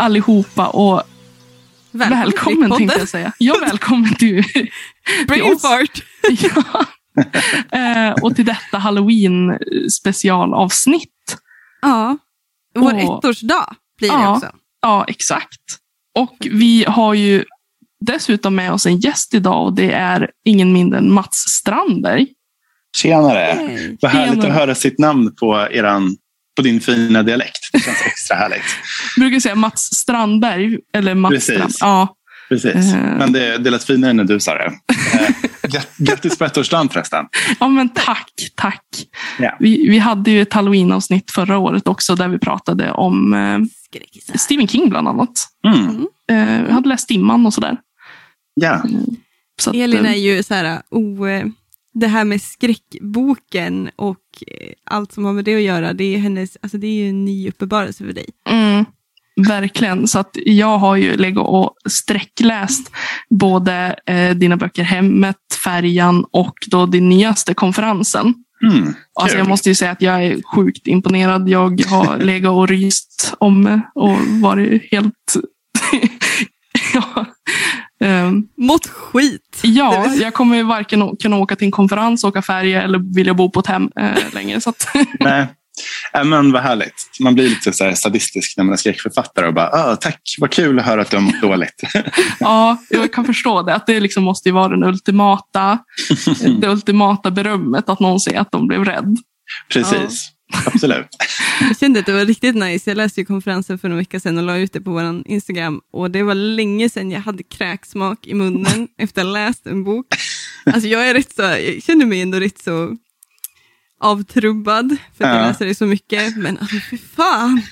allihopa och välkommen, tänkte jag säga. Ja, välkommen till, till oss. Brainfart. Ja. Eh, och till detta halloween specialavsnitt. Ja. Vår Och- ettårsdag blir det Ja. också. Ja, exakt. Och vi har ju dessutom med oss en gäst idag och det är ingen mindre än Mats Strandberg. Tjenare! Hej. Vad härligt Tjenare. att höra sitt namn på, eran, på din fina dialekt. Det känns extra härligt. Jag brukar säga Mats Strandberg. Eller Mats Precis. Strand. Ja, Precis. Eh. Men det, det lät finare när du sa det. Eh, grat- Grattis på ettårsdagen förresten. ja, men tack, tack. Ja. Vi, vi hade ju ett halloween-avsnitt förra året också där vi pratade om eh. Stephen King bland annat. Mm. Eh, jag hade läst Dimman och sådär. Ja. Så att, Elin eh, är ju så här, oh, eh, det här med skräckboken och eh, allt som har med det att göra, det är, hennes, alltså det är ju en ny uppenbarelse för dig. Mm, verkligen. Så att jag har ju legat och sträckläst både eh, dina böcker Hemmet, Färjan och då din nyaste konferensen. Mm. Alltså jag måste ju säga att jag är sjukt imponerad. Jag har legat och ryst om och varit helt... ja. Ehm, Mått skit. ja, jag kommer ju varken kunna åka till en konferens, åka färja eller vilja bo på ett hem eh, längre. Så att, Nej. Äh, men vad härligt. Man blir lite så sadistisk när man är skräckförfattare och bara ah, tack, vad kul att höra att du har mått dåligt. Ja, jag kan förstå det. Att det liksom måste vara den ultimata, det ultimata berömmet att någon säger att de blev rädd. Precis. Absolut. Jag kände att det var riktigt nice. Jag läste ju konferensen för en vecka sedan och la ut det på vår Instagram. Och det var länge sedan jag hade kräksmak i munnen efter att ha läst en bok. Alltså jag är rätt så, jag känner mig ändå rätt så avtrubbad för att jag Ja. läser det så mycket. Men alltså fy fan.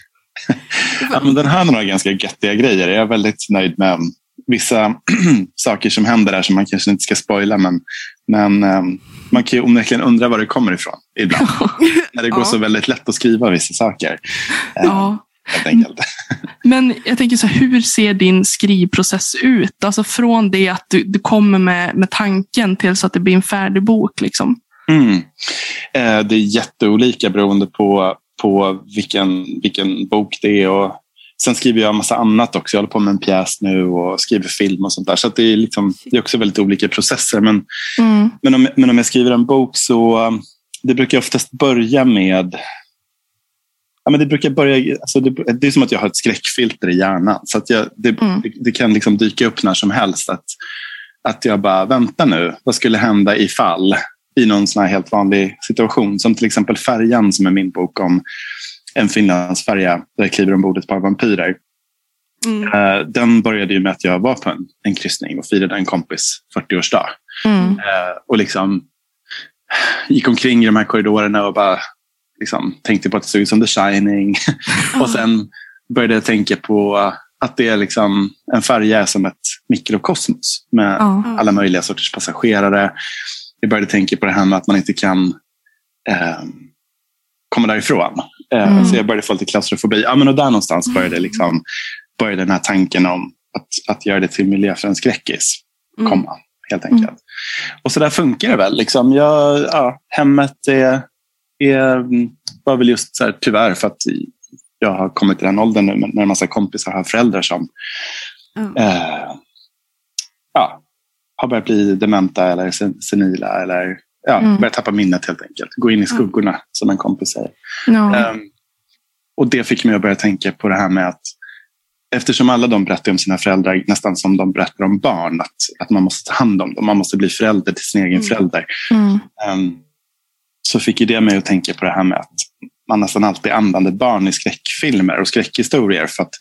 Ja, men den har några ganska göttiga grejer. Jag är väldigt nöjd med vissa saker som händer där som man kanske inte ska spoila. Men, men ehm, man kan ju onekligen undra var det kommer ifrån ibland. När det går Ja. så väldigt lätt att skriva vissa saker. Eh, Ja. Men jag tänker så här, hur ser din skrivprocess ut? Alltså från det att du, du kommer med, med tanken till så att det blir en färdig bok. Liksom. Mm. Eh, det är jätteolika beroende på, på vilken, vilken bok det är. Och sen skriver jag en massa annat också. Jag håller på med en pjäs nu och skriver film och sånt där. Så det, är liksom, det är också väldigt olika processer. Men Mm. Men om, men om jag skriver en bok så um, det brukar oftast börja med Ja, men det, brukar börja, alltså det, det är som att jag har ett skräckfilter i hjärnan. Så att jag, det, Mm. det, det kan liksom dyka upp när som helst. Att, att jag bara, vänta nu, vad skulle hända ifall? I någon sån här helt vanlig situation. Som till exempel Färjan som är min bok om en Finlandsfärja där jag kliver ombord ett par vampyrer. Mm. Eh, den började ju med att jag var på en, en kryssning och firade en kompis 40-årsdag. Mm. Eh, och liksom gick omkring i de här korridorerna och bara liksom, tänkte på att det såg ut som The Shining. och sen började jag tänka på att det är liksom, en färja är som ett mikrokosmos med alla möjliga sorters passagerare. Jag började tänka på det här med att man inte kan eh, komma därifrån. Eh, Mm. Så jag började få lite klaustrofobi. Ja, men och där någonstans började, liksom, började den här tanken om att, att göra det till miljö för en skräckis Mm. komma. Helt enkelt. Och så där funkar det väl. Liksom. Jag, ja, hemmet är, är, var väl just så här, tyvärr för att jag har kommit till den åldern nu när en massa kompisar har föräldrar som Ja. eh, ja, har börjat bli dementa eller sen- senila eller ja, Mm. börjat tappa minnet helt enkelt. Gå in i skuggorna som en kompis säger. Ja. Ehm, och det fick mig att börja tänka på det här med att eftersom alla de berättar om sina föräldrar nästan som de berättar om barn, att, att man måste ta hand om dem, man måste bli förälder till sin egen Mm. förälder. Mm. Ehm, så fick ju det mig att tänka på det här med att man nästan alltid använder barn i skräckfilmer och skräckhistorier för att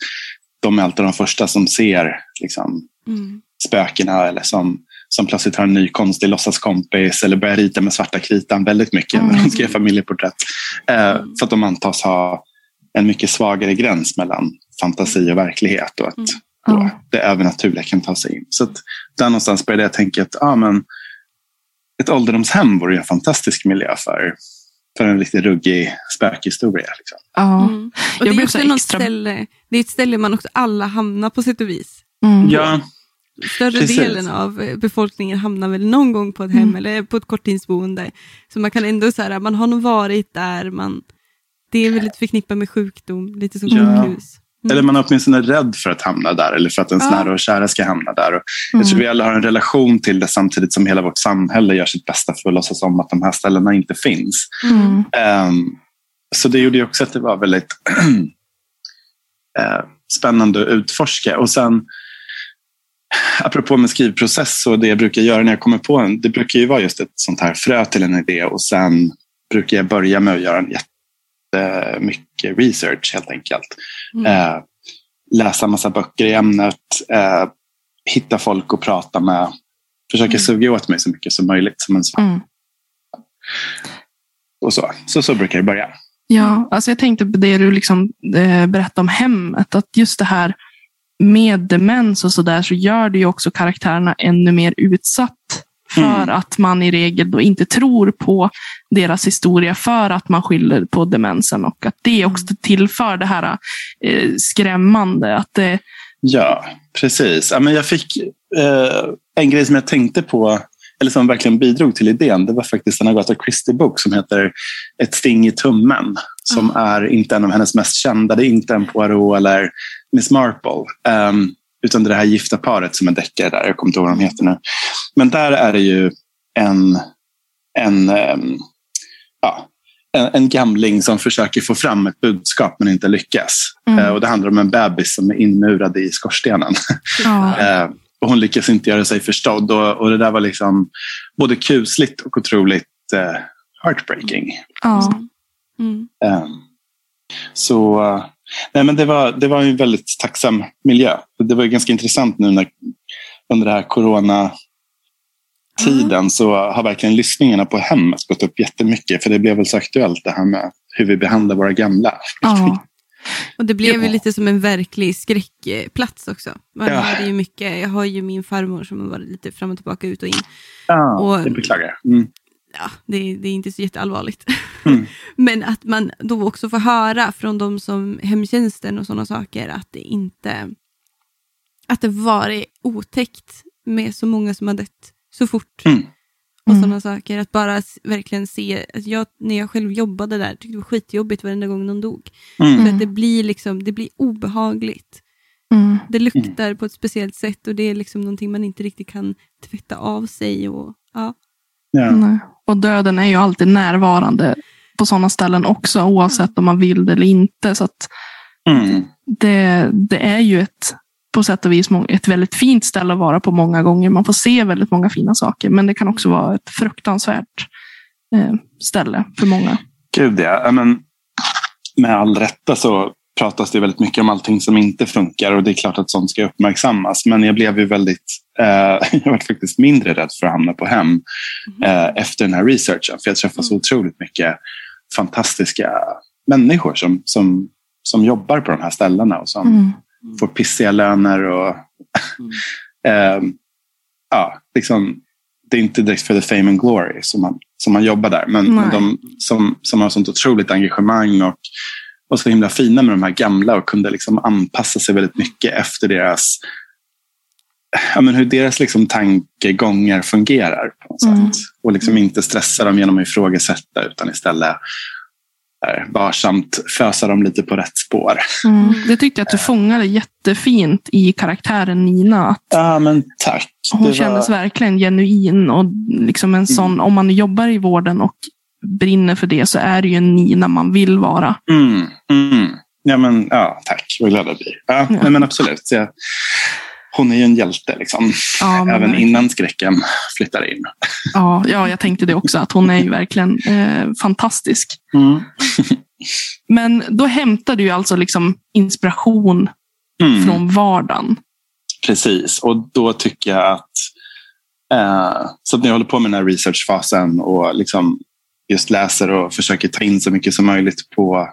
de är alltid de första som ser liksom, Mm. spökena eller som, som plötsligt har en ny konstig låtsaskompis eller börjar rita med svarta kritan väldigt mycket när de ska göra familjeporträtt. Eh, för att de antas ha en mycket svagare gräns mellan fantasi och verklighet och att Mm. då Ja. det övernaturliga kan ta sig in. Så att där någonstans började jag tänka att ah, men, ett ålderdomshem vore ju en fantastisk miljö för, för en riktigt ruggig spökhistoria. Liksom. Ja. Mm. Och det är också extra- ställe, det är ett ställe man också alla hamnar på sätt och vis. Mm. Ja, Större Precis. delen av eh, befolkningen hamnar väl någon gång på ett hem Mm. eller på ett korttidsboende. Så man kan ändå säga man har nog varit där, man, det är väldigt förknippat med sjukdom, lite som Ja. sjukhus. Eller man är åtminstone rädd för att hamna där eller för att ens Ja. nära och kära ska hamna där. Och Jag tror vi alla har en relation till det samtidigt som hela vårt samhälle gör sitt bästa för att låtsas om att de här ställena inte finns. Mm. Ehm, så det gjorde ju också att det var väldigt eh, spännande att utforska. Och sen, apropå med skrivprocess och det jag brukar göra när jag kommer på en, det brukar ju vara just ett sånt här frö till en idé och sen brukar jag börja med att göra en jättemycket research helt enkelt. Mm. Eh, läsa massa böcker i ämnet, eh, hitta folk att prata med, försöka Mm. suga åt mig så mycket som möjligt som en svamp. Mm. Och så. så. Så brukar det börja. Ja, alltså jag tänkte på det du liksom, eh, berättade om hemmet. Att just det här med demens och sådär så gör det ju också karaktärerna ännu mer utsatt. För Mm. att man i regel då inte tror på deras historia för att man skyller på demensen. Och att det också tillför det här eh, skrämmande. Att det, Ja, precis. Ja, men jag fick eh, en grej som jag tänkte på, eller som verkligen bidrog till idén. Det var faktiskt en Agatha Christie-bok som heter Ett sting i tummen. Som är inte en av hennes mest kända. Det är inte en Poirot eller Miss Marple. ehm, utan det är det här gifta paret som är deckare där. Jag kommer inte ihåg vad de heter nu. Men där är det ju en, en, ehm, ja, en, en gamling som försöker få fram ett budskap men inte lyckas. Mm. Eh, och det handlar om en bebis som är inmurad i skorstenen. ja, Eh, och hon lyckas inte göra sig förstådd. Och, och det där var liksom både kusligt och otroligt eh, heartbreaking. ja, Mm. Eh, så eh, nej, men det, var, det var en väldigt tacksam miljö. Det var ju ganska intressant nu när, under det här corona tiden så har verkligen lyssningarna på hemmet gått upp jättemycket. För det blev väl så aktuellt det här med hur vi behandlar våra gamla. ja. Och det blev ju Ja. lite som en verklig skräckplats också. Man Ja. hörde ju mycket, jag har ju min farmor som har varit lite fram och tillbaka, ut och in. Ja, Och- det beklagar jag. Mm. Ja, det, det är inte så jätteallvarligt. Mm. Men att man då också får höra från de som hemtjänsten och sådana saker att det inte att det varit otäckt med så många som har dött så fort. Mm. Och Mm. sådana saker. Att bara verkligen se, att jag, när jag själv jobbade där, tyckte det var skitjobbigt varenda gång någon dog. Mm. För att det blir, liksom, det blir obehagligt. Mm. Det luktar på ett speciellt sätt och det är liksom någonting man inte riktigt kan tvätta av sig. Och, ja. Ja. Och döden är ju alltid närvarande på sådana ställen också, oavsett om man vill det eller inte. Så Mm. det, det är ju ett, på sätt och vis ett väldigt fint ställe att vara på många gånger. Man får se väldigt många fina saker, men det kan också vara ett fruktansvärt eh, ställe för många. Gud ja men, med all rätta så pratas det väldigt mycket om allting som inte funkar och det är klart att sånt ska uppmärksammas. Men jag blev ju väldigt, eh, jag var faktiskt mindre rädd för att hamna på hem eh, efter den här researchen. För jag träffade så otroligt mycket fantastiska människor som, som, som jobbar på de här ställena och som Mm. får pissiga löner. Och, eh, ja, liksom, det är inte direkt för the fame and glory som man, som man jobbar där. Men, men de som, som har sånt otroligt engagemang och, och så himla fina med de här gamla och kunde liksom anpassa sig väldigt mycket efter deras ja, men hur deras liksom tankegångar fungerar. på något Mm. sätt. Och liksom inte stressa dem genom att ifrågasätta utan istället eh, varsamt fösa dem lite på rätt spår. Mm. Jag tyckte att du fångade jättefint i karaktären Nina. Att Ja, men tack. hon Det var- kändes verkligen genuin. Och liksom en sån, Om man jobbar i vården och brinner för det så är det ju en Nina man vill vara. Mm, mm. Ja, men, ja, tack. Vad glad jag blir. Ja, Ja. Men absolut. Jag, hon är ju en hjälte, liksom. Ja, även verkligen. innan skräcken flyttar in. Ja, ja, jag tänkte det också. Att hon är ju verkligen eh, fantastisk. Mm. Men då hämtar du ju alltså liksom inspiration Mm. från vardagen. Precis, och då tycker jag att eh, så att när jag håller på med den här researchfasen och liksom just läser och försöker ta in så mycket som möjligt på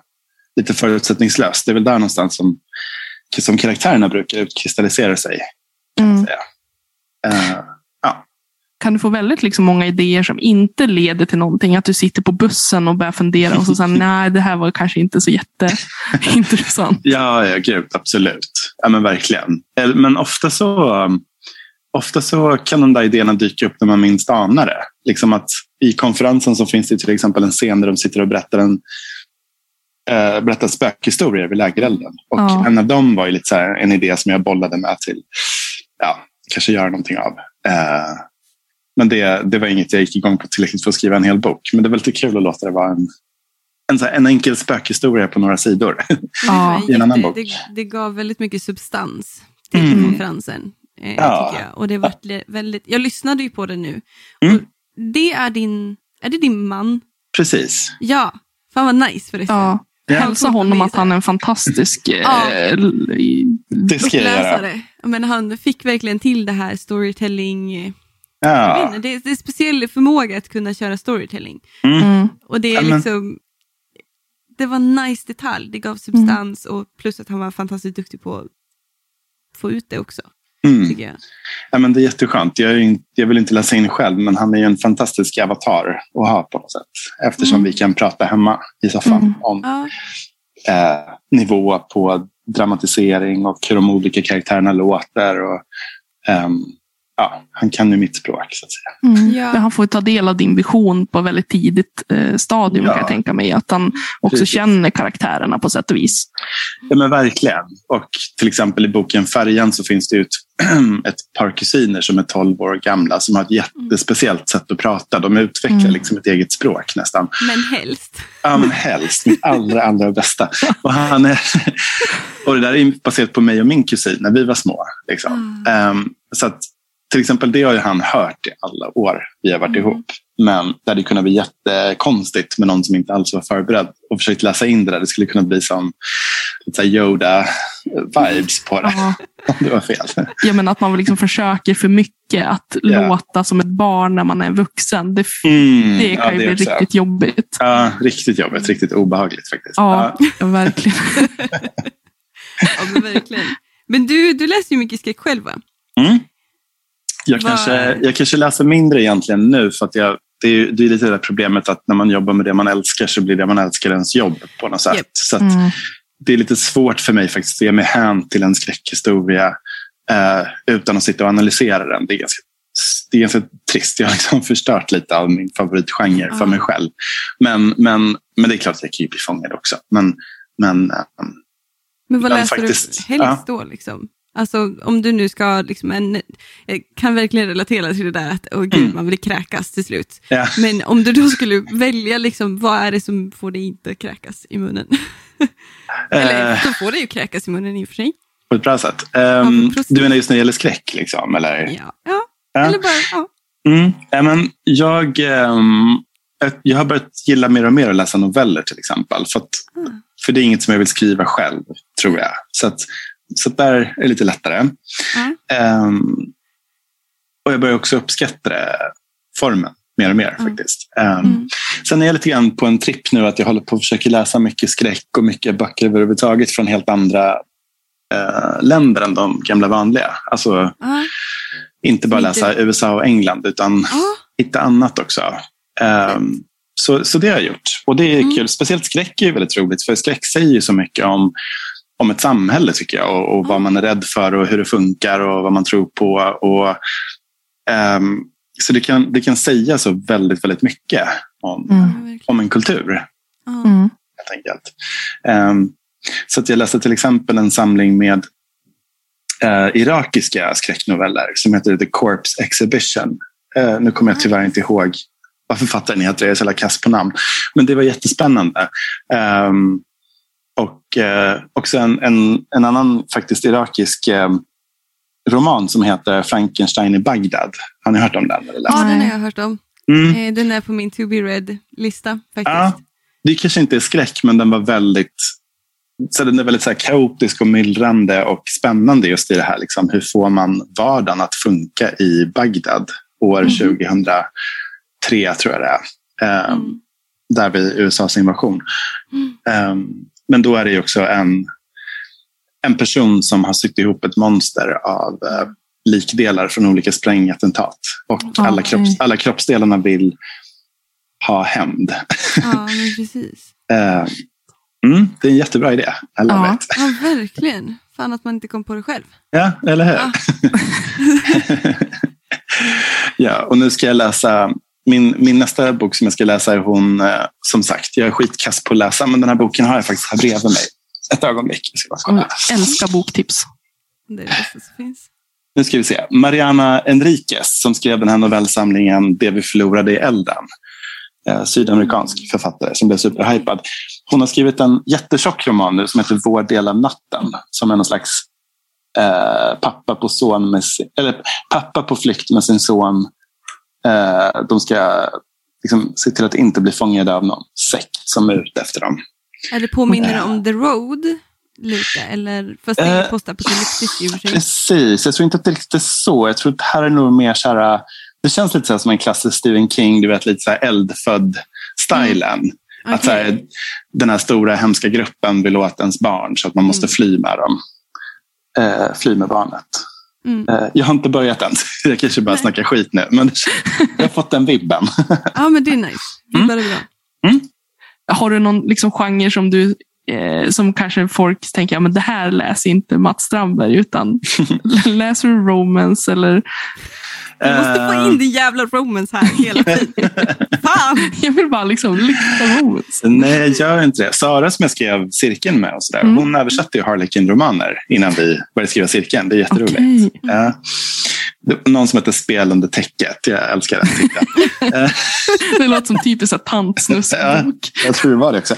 lite förutsättningslöst. Det är väl där någonstans som, som karaktärerna brukar utkristallisera sig. Mm. Eh, Kan du få väldigt liksom många idéer som inte leder till någonting? Att du sitter på bussen och börjar fundera och så säger nej, det här var kanske inte så jätteintressant. Ja, ja gud, absolut. Ja, men verkligen. Eller- Men ofta så, um, ofta så kan de där idéerna dyka upp när man minst anar det. Liksom att I konferensen så finns det till exempel en scen där de sitter och berättar en, eh, berätta spökhistorier vid lägerelden. Och Ja. en av dem var ju lite så här, en idé som jag bollade med till, ja, kanske göra någonting av. Eh, men det, det var inget jag gick igång på tillräckligt för att skriva en hel bok. Men det var lite kul att låta det vara en, en, så här, en enkel spökhistoria på några sidor. Ja, det, i en annan bok. det, det gav väldigt mycket substans till Mm. konferensen. Eh, Ja. tycker jag. Och det var väldigt, jag lyssnade ju på det nu. Mm. Det är din, är det din man? Precis. Ja, fan vad nice förresten. ja. Ja. Hälsa honom att han är en fantastisk Ja. eh, Det ska jag göra. Uppläsare. Men han fick verkligen till det här storytelling. eh, Jag Ja. inte, det, är, det är speciell förmåga att kunna köra storytelling. mm. Och det är Ja, men- liksom, det var en nice detalj. Det gav substans och plus att han var fantastiskt duktig på att få ut det också. Mm. Ja, men det är jätteskönt. Jag, är inte, jag vill inte läsa in själv, men han är ju en fantastisk avatar att ha på något sätt. Eftersom Mm. vi kan prata hemma i soffan Mm. om Ja, eh, nivå på dramatisering och hur de olika karaktärerna låter. Och, ehm, ja, han kan ju mitt språk så att säga. Mm. Ja. Men Han får ta del av din vision på väldigt tidigt eh, stadium Ja. kan jag tänka mig. Att han också Precis. känner karaktärerna på sätt och vis. Ja, men verkligen. Och till exempel i boken Färjan så finns det ju ett, par kusiner som är 12 år gamla som har ett jättespeciellt sätt att prata. De utvecklar Mm. liksom ett eget språk nästan. men helst. Ja, men helst. Mitt allra, allra bästa. Och, han är, och det där är baserat på mig och min kusin när vi var små. Liksom. Ehm, så att, till exempel det har ju han hört i alla år vi har varit Mm. ihop. Men det hade kunnat bli jättekonstigt med någon som inte alls var förberedd och försökt läsa in det där. Det skulle kunna bli som Yoda-vibes på det. Ja. Det var fel. Ja, men att man liksom försöker för mycket att Ja. låta som ett barn när man är vuxen. Det, Mm, det kan ja, ju det bli också. riktigt jobbigt. Ja, riktigt jobbigt. Riktigt obehagligt faktiskt. Ja, verkligen. Ja, men verkligen. Men du, du läser ju mycket skräck själv va? Mm. Jag, kanske, jag kanske läser mindre egentligen nu för att jag, det, är, det är lite det problemet att när man jobbar med det man älskar så blir det man älskar ens jobb på något sätt. Japp. Så Mm. det är lite svårt för mig faktiskt att ge mig hän till en skräckhistoria eh, utan att sitta och analysera den. Det är ganska, det är ganska trist. Jag har liksom förstört lite av min favoritgenre för Ja. mig själv. Men, men, men det är klart att jag kan ju bli fångad också. Men, men eh, Men vad läser faktiskt. du helst Ja. då? Liksom? Alltså om du nu ska, liksom en, kan verkligen relatera till det där att åh gud, Mm. man vill kräkas till slut. ja. Men om du då skulle välja, liksom, vad är det som får dig inte kräkas i munnen? Eller Eh, då får dig ju kräkas i munnen i och för sig. på ett bra sätt. Um, men precis. du menar just när det gäller skräck? Liksom, eller? Ja, ja. Ja. eller bara, ja. Mm. Ja, men jag, ehm, ett- jag har börjat gilla mer och mer att läsa noveller till exempel. För, att, Mm. för det är inget som jag vill skriva själv, tror jag. Så, att, så där är det lite lättare. Ja. Ehm, och jag börjar också uppskatta det, formen mer och mer Mm. faktiskt. Ehm, Mm. Sen är jag lite grann på en tripp nu att jag håller på att försöka läsa mycket skräck och mycket böcker överhuvudtaget från helt andra eh, länder än de gamla vanliga. Alltså inte bara läsa USA och England utan hitta annat också. Ehm, så, så det har jag gjort. Och det är Mm. kul. Speciellt skräck är ju väldigt roligt för skräck säger ju så mycket om, om ett samhälle tycker jag och, och vad man är rädd för och hur det funkar och vad man tror på. Och, ehm, så det kan, det kan säga så väldigt, väldigt mycket om, Mm. Om en kultur. Mm. Helt enkelt. Ehm, så att jag läste till exempel en samling med eh, irakiska skräcknoveller som heter The Corpse Exhibition. Eh, nu kommer jag tyvärr inte ihåg vad författaren heter, jag är så jävla kass på namn. Men det var jättespännande. Ehm, och eh, också en, en, en annan faktiskt irakisk eh, roman som heter Frankenstein i Bagdad. Har ni hört om den? Eller ja, den har jag hört om. Mm. Eh, Den är på min to be read-lista faktiskt. Ja, det kanske inte är skräck, men den var väldigt så den är väldigt så här kaotisk och myllrande och spännande just i det här. Liksom, hur får man vardagen att funka i Bagdad år Mhm. 2003, tror jag det är. Ehm, Mm. Där vid USAs invasion. Mm. Ehm, men då är det ju också en, en person som har sytt ihop ett monster av eh, likdelar från olika sprängattentat. Och Ja, alla, kropps, alla kroppsdelarna vill ha hämnd. Ja, precis. Eh, mm, det är en jättebra idé. I love Ja. it. Ja, verkligen. Fan att man inte kom på det själv. Ja, eller hur? Ja. ja, och nu ska jag läsa min, min nästa bok som jag ska läsa är hon, eh, som sagt, jag är skitkass på att läsa, men den här boken har jag faktiskt här bredvid mig. Ett ögonblick. Jag ska bara kolla. Mm, älskar boktips. Det är det bästa som finns. Nu ska vi se. Mariana Enriquez som skrev den här novellsamlingen Det vi förlorade i elden. Eh, sydamerikansk författare som blev superhypad. Hon har skrivit en jättetjock roman nu som heter Vår del av natten. Som är någon slags eh, pappa, på son med sin, eller pappa på flykt med sin son. Eh, de ska liksom, se till att inte bli fångade av någon sekt som är ute efter dem. Är det påminner om The Road? Lite, eller fast det är Eh, postapokalyptiskt i och för sig. Precis, jag tror inte att det är riktigt så. Jag tror att här är nog mer så här, det känns lite så som en klassisk Stephen King, du vet lite så här eldfödd-stilen. Att så här, den här stora hemska gruppen vill åt ens barn så att man måste Mm. fly med dem. Eh, fly med barnet. Mm. Eh, jag har inte börjat än, jag kanske bara Nej. snackar skit nu. Men jag har fått den vibben. Ja, men det är nice. Det Mm. är bra. Har du någon liksom, genre som du eh, som kanske folk tänker, ja, men det här läser inte Mats Strandberg, utan läser du romance eller Du måste få Eh, in din jävla romance här hela tiden. Fan! jag vill bara liksom lyfta romance. Nej, jag gör inte det. Sara som jag skrev cirkeln med, och så där, Mm. hon översatte ju Harlequin-romaner innan vi började skriva cirkeln. Det är jätteroligt. Okej. Ja. Det var någon som heter Spel under täcket. Jag älskar den titeln. Eh, Det låter som typiskt tantsnuskbok. jag tror det var det också.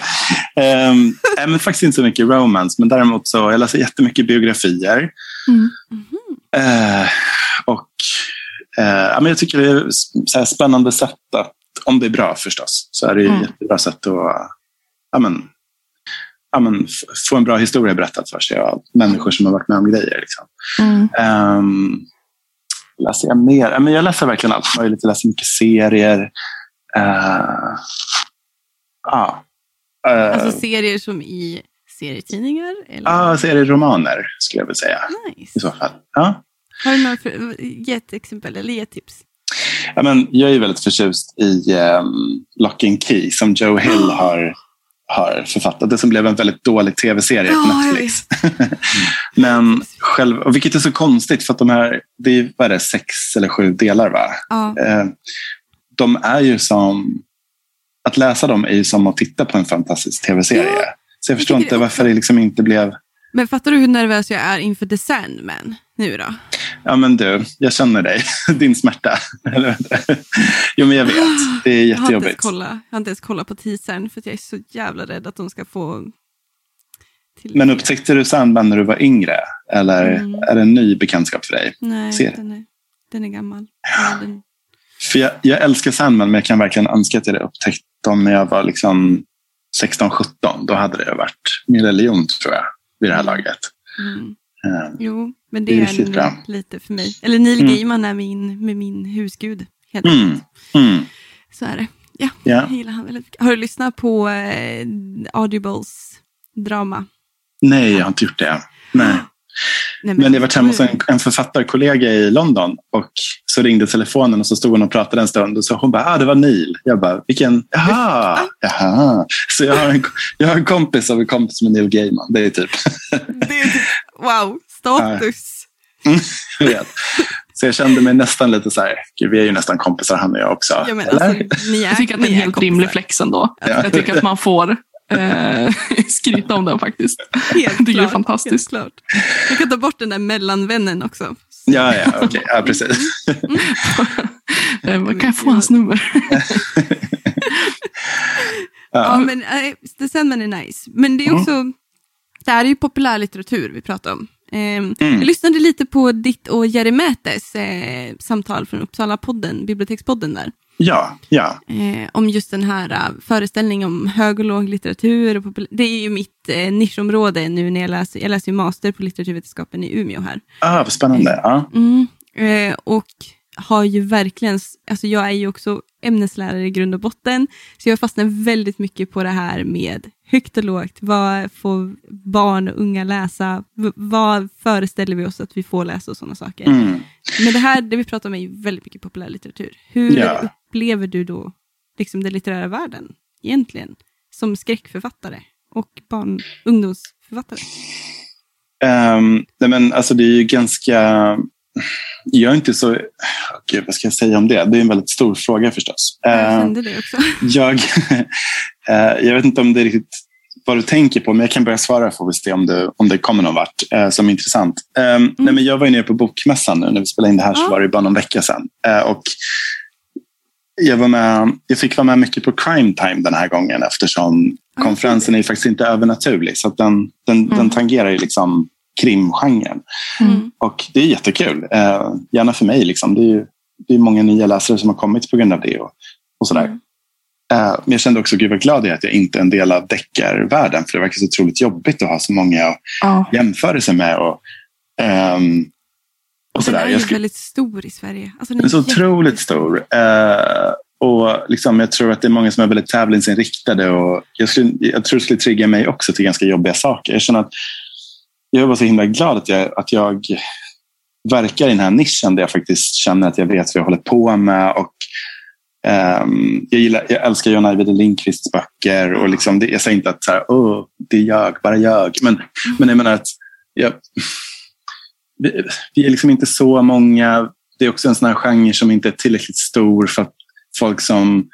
Um, men faktiskt inte så mycket romance, men däremot så jag läser jättemycket biografier. Mm. Eh, och eh, ja, men Jag tycker det är så spännande sätt att, om det är bra förstås, så är det Mm. ett jättebra sätt att ja, men, ja, men, få en bra historia berättad för sig av människor som har varit med om grejer. Liksom. Mm. Um, läser jag mer? Ja, men jag läser verkligen allt möjligt. Jag läser mycket serier. Uh, ja. Eh, Alltså serier som i serietidningar? Eller? ja, serieromaner skulle jag vilja säga. i Nice. så fall. Ja. Har du några för, ge ett exempel eller ge ett tips? Ja, men jag är väldigt förtjust i um, Lock and Key som Joe Hill har, har författat. Det som blev en väldigt dålig tv-serie på Ja, jag Netflix. men själv, och vilket är så konstigt för att de här, det är, vad är det, sex eller sju delar va? Ja. Eh, de är ju som... Att läsa dem är ju som att titta på en fantastisk tv-serie. Ja, så jag förstår inte varför det liksom inte blev... Men fattar du hur nervös jag är inför The Sandman nu då? Ja men du, jag känner dig. Din smärta. Jo men jag vet. Det är Jag har, inte ens jättejobbigt. kolla, jag har inte ens kollat på teasern för jag är så jävla rädd att de ska få... Men upptäckte du Sandman när du var yngre? Eller Mm. är det en ny bekantskap för dig? Nej, den är, den är gammal. Ja, den, För jag, jag älskar Sandman men jag kan verkligen önska att jag hade upptäckt dem när jag var liksom 16-17. Då hade det varit min religion tror jag. Vid det här laget. mm. Eh, Jo, men Det är nog lite för mig. Eller Neil Mm. Gaiman är min, med min husgud. Helt Mm. Mm. Så är det. Ja, Ja. jag gillar han väldigt mycket. Har du lyssnat på eh, Audibles drama? Nej, jag har inte gjort det. Nej. Nej, Men jag var hemma hos en, en författarkollega i London och så ringde telefonen och så stod hon och pratade en stund och så hon bara, ah, det var Neil. Jag bara, vilken, jaha, jaha. Så jag har en, jag har en kompis av en kompis med Neil Gaiman. Det är typ, Det är typ, wow, status. jag vet. Så jag kände mig nästan lite så här, gud, vi är ju nästan kompisar han och jag också. Ja, men Eller? alltså, ni är, Jag tycker att det är en helt kompisar. rimlig flex ändå. Ja. Jag tycker att man får eh, skryta om den faktiskt. Helt Det är klart, fantastiskt. Helt klart. Jag kan ta bort den där mellanvännen också. Ja, ja, okej. Ja, precis. Eh, vad kan jag få hans nummer? Ja, Ja. men äh, The Sandman är nice. Men det är Mm. också, det här är ju populärlitteratur vi pratar om. Ehm, Mm. Jag lyssnade lite på ditt och Jerry Mätes eh, samtal från Uppsala-podden, bibliotekspodden där. ja, ja. Eh, om just den här uh, föreställningen om hög och låg litteratur. Och det är ju mitt eh, nischområde nu när jag läser, jag läser master på litteraturvetenskapen i Umeå här. Ah, vad spännande. Ja. Mm. Eh, och har ju verkligen, alltså jag är ju också ämneslärare i grund och botten, så jag fastnar väldigt mycket på det här med högt och lågt. Vad får barn och unga läsa? Vad föreställer vi oss att vi får läsa och sådana saker? Mm. Men det här, det vi pratar om är ju väldigt mycket populärlitteratur. Hur Ja. upplever du då liksom den litterära världen egentligen? Som skräckförfattare och barn ungdomsförfattare? Um, nej men alltså det är ju ganska... jag är inte så... Gud, vad ska jag säga om det? Det är en väldigt stor fråga förstås. Jag Eh, kände det också. jag, eh, jag vet inte om det är riktigt vad du tänker på, men jag kan börja svara får vi se om det, om det kommer någon vart eh, som är intressant. Eh, nej, men jag var ju nere på Bokmässan nu när vi spelade in det här, så Ja. var det bara någon vecka sedan. Eh, och jag, var med, jag fick vara med mycket på Crime Time den här gången eftersom Ja, konferensen är faktiskt inte övernaturlig. Så den, den, den Mm. tangerar ju liksom krimgenren. Mm. Och det är jättekul. Eh, gärna för mig. Liksom. Det är ju det är många nya läsare som har kommit på grund av det. Och, och sådär. Mm. Eh, men jag kände också, gud vad glad jag är att jag inte är en del av deckarvärlden. För det verkar så otroligt jobbigt att ha så många att Ja. jämföra sig med. Och, ehm, och Den sådär. är ju skulle, väldigt stor i Sverige. Alltså, den den är så otroligt stor. Eh, och liksom, jag tror att det är många som är väldigt tävlingsinriktade. Och jag, skulle, jag tror det skulle trigga mig också till ganska jobbiga saker. Jag känner att jag var så himla glad att jag, att jag verkar i den här nischen där jag faktiskt känner att jag vet vad jag håller på med. Och, ehm, jag, gillar, jag älskar John Ajvide Lindqvists böcker. Och liksom det, jag säger inte att så här, Åh, det är jag, bara jag. Men, men jag menar att jag, vi, vi är liksom inte så många. Det är också en sån här genre som inte är tillräckligt stor för att folk som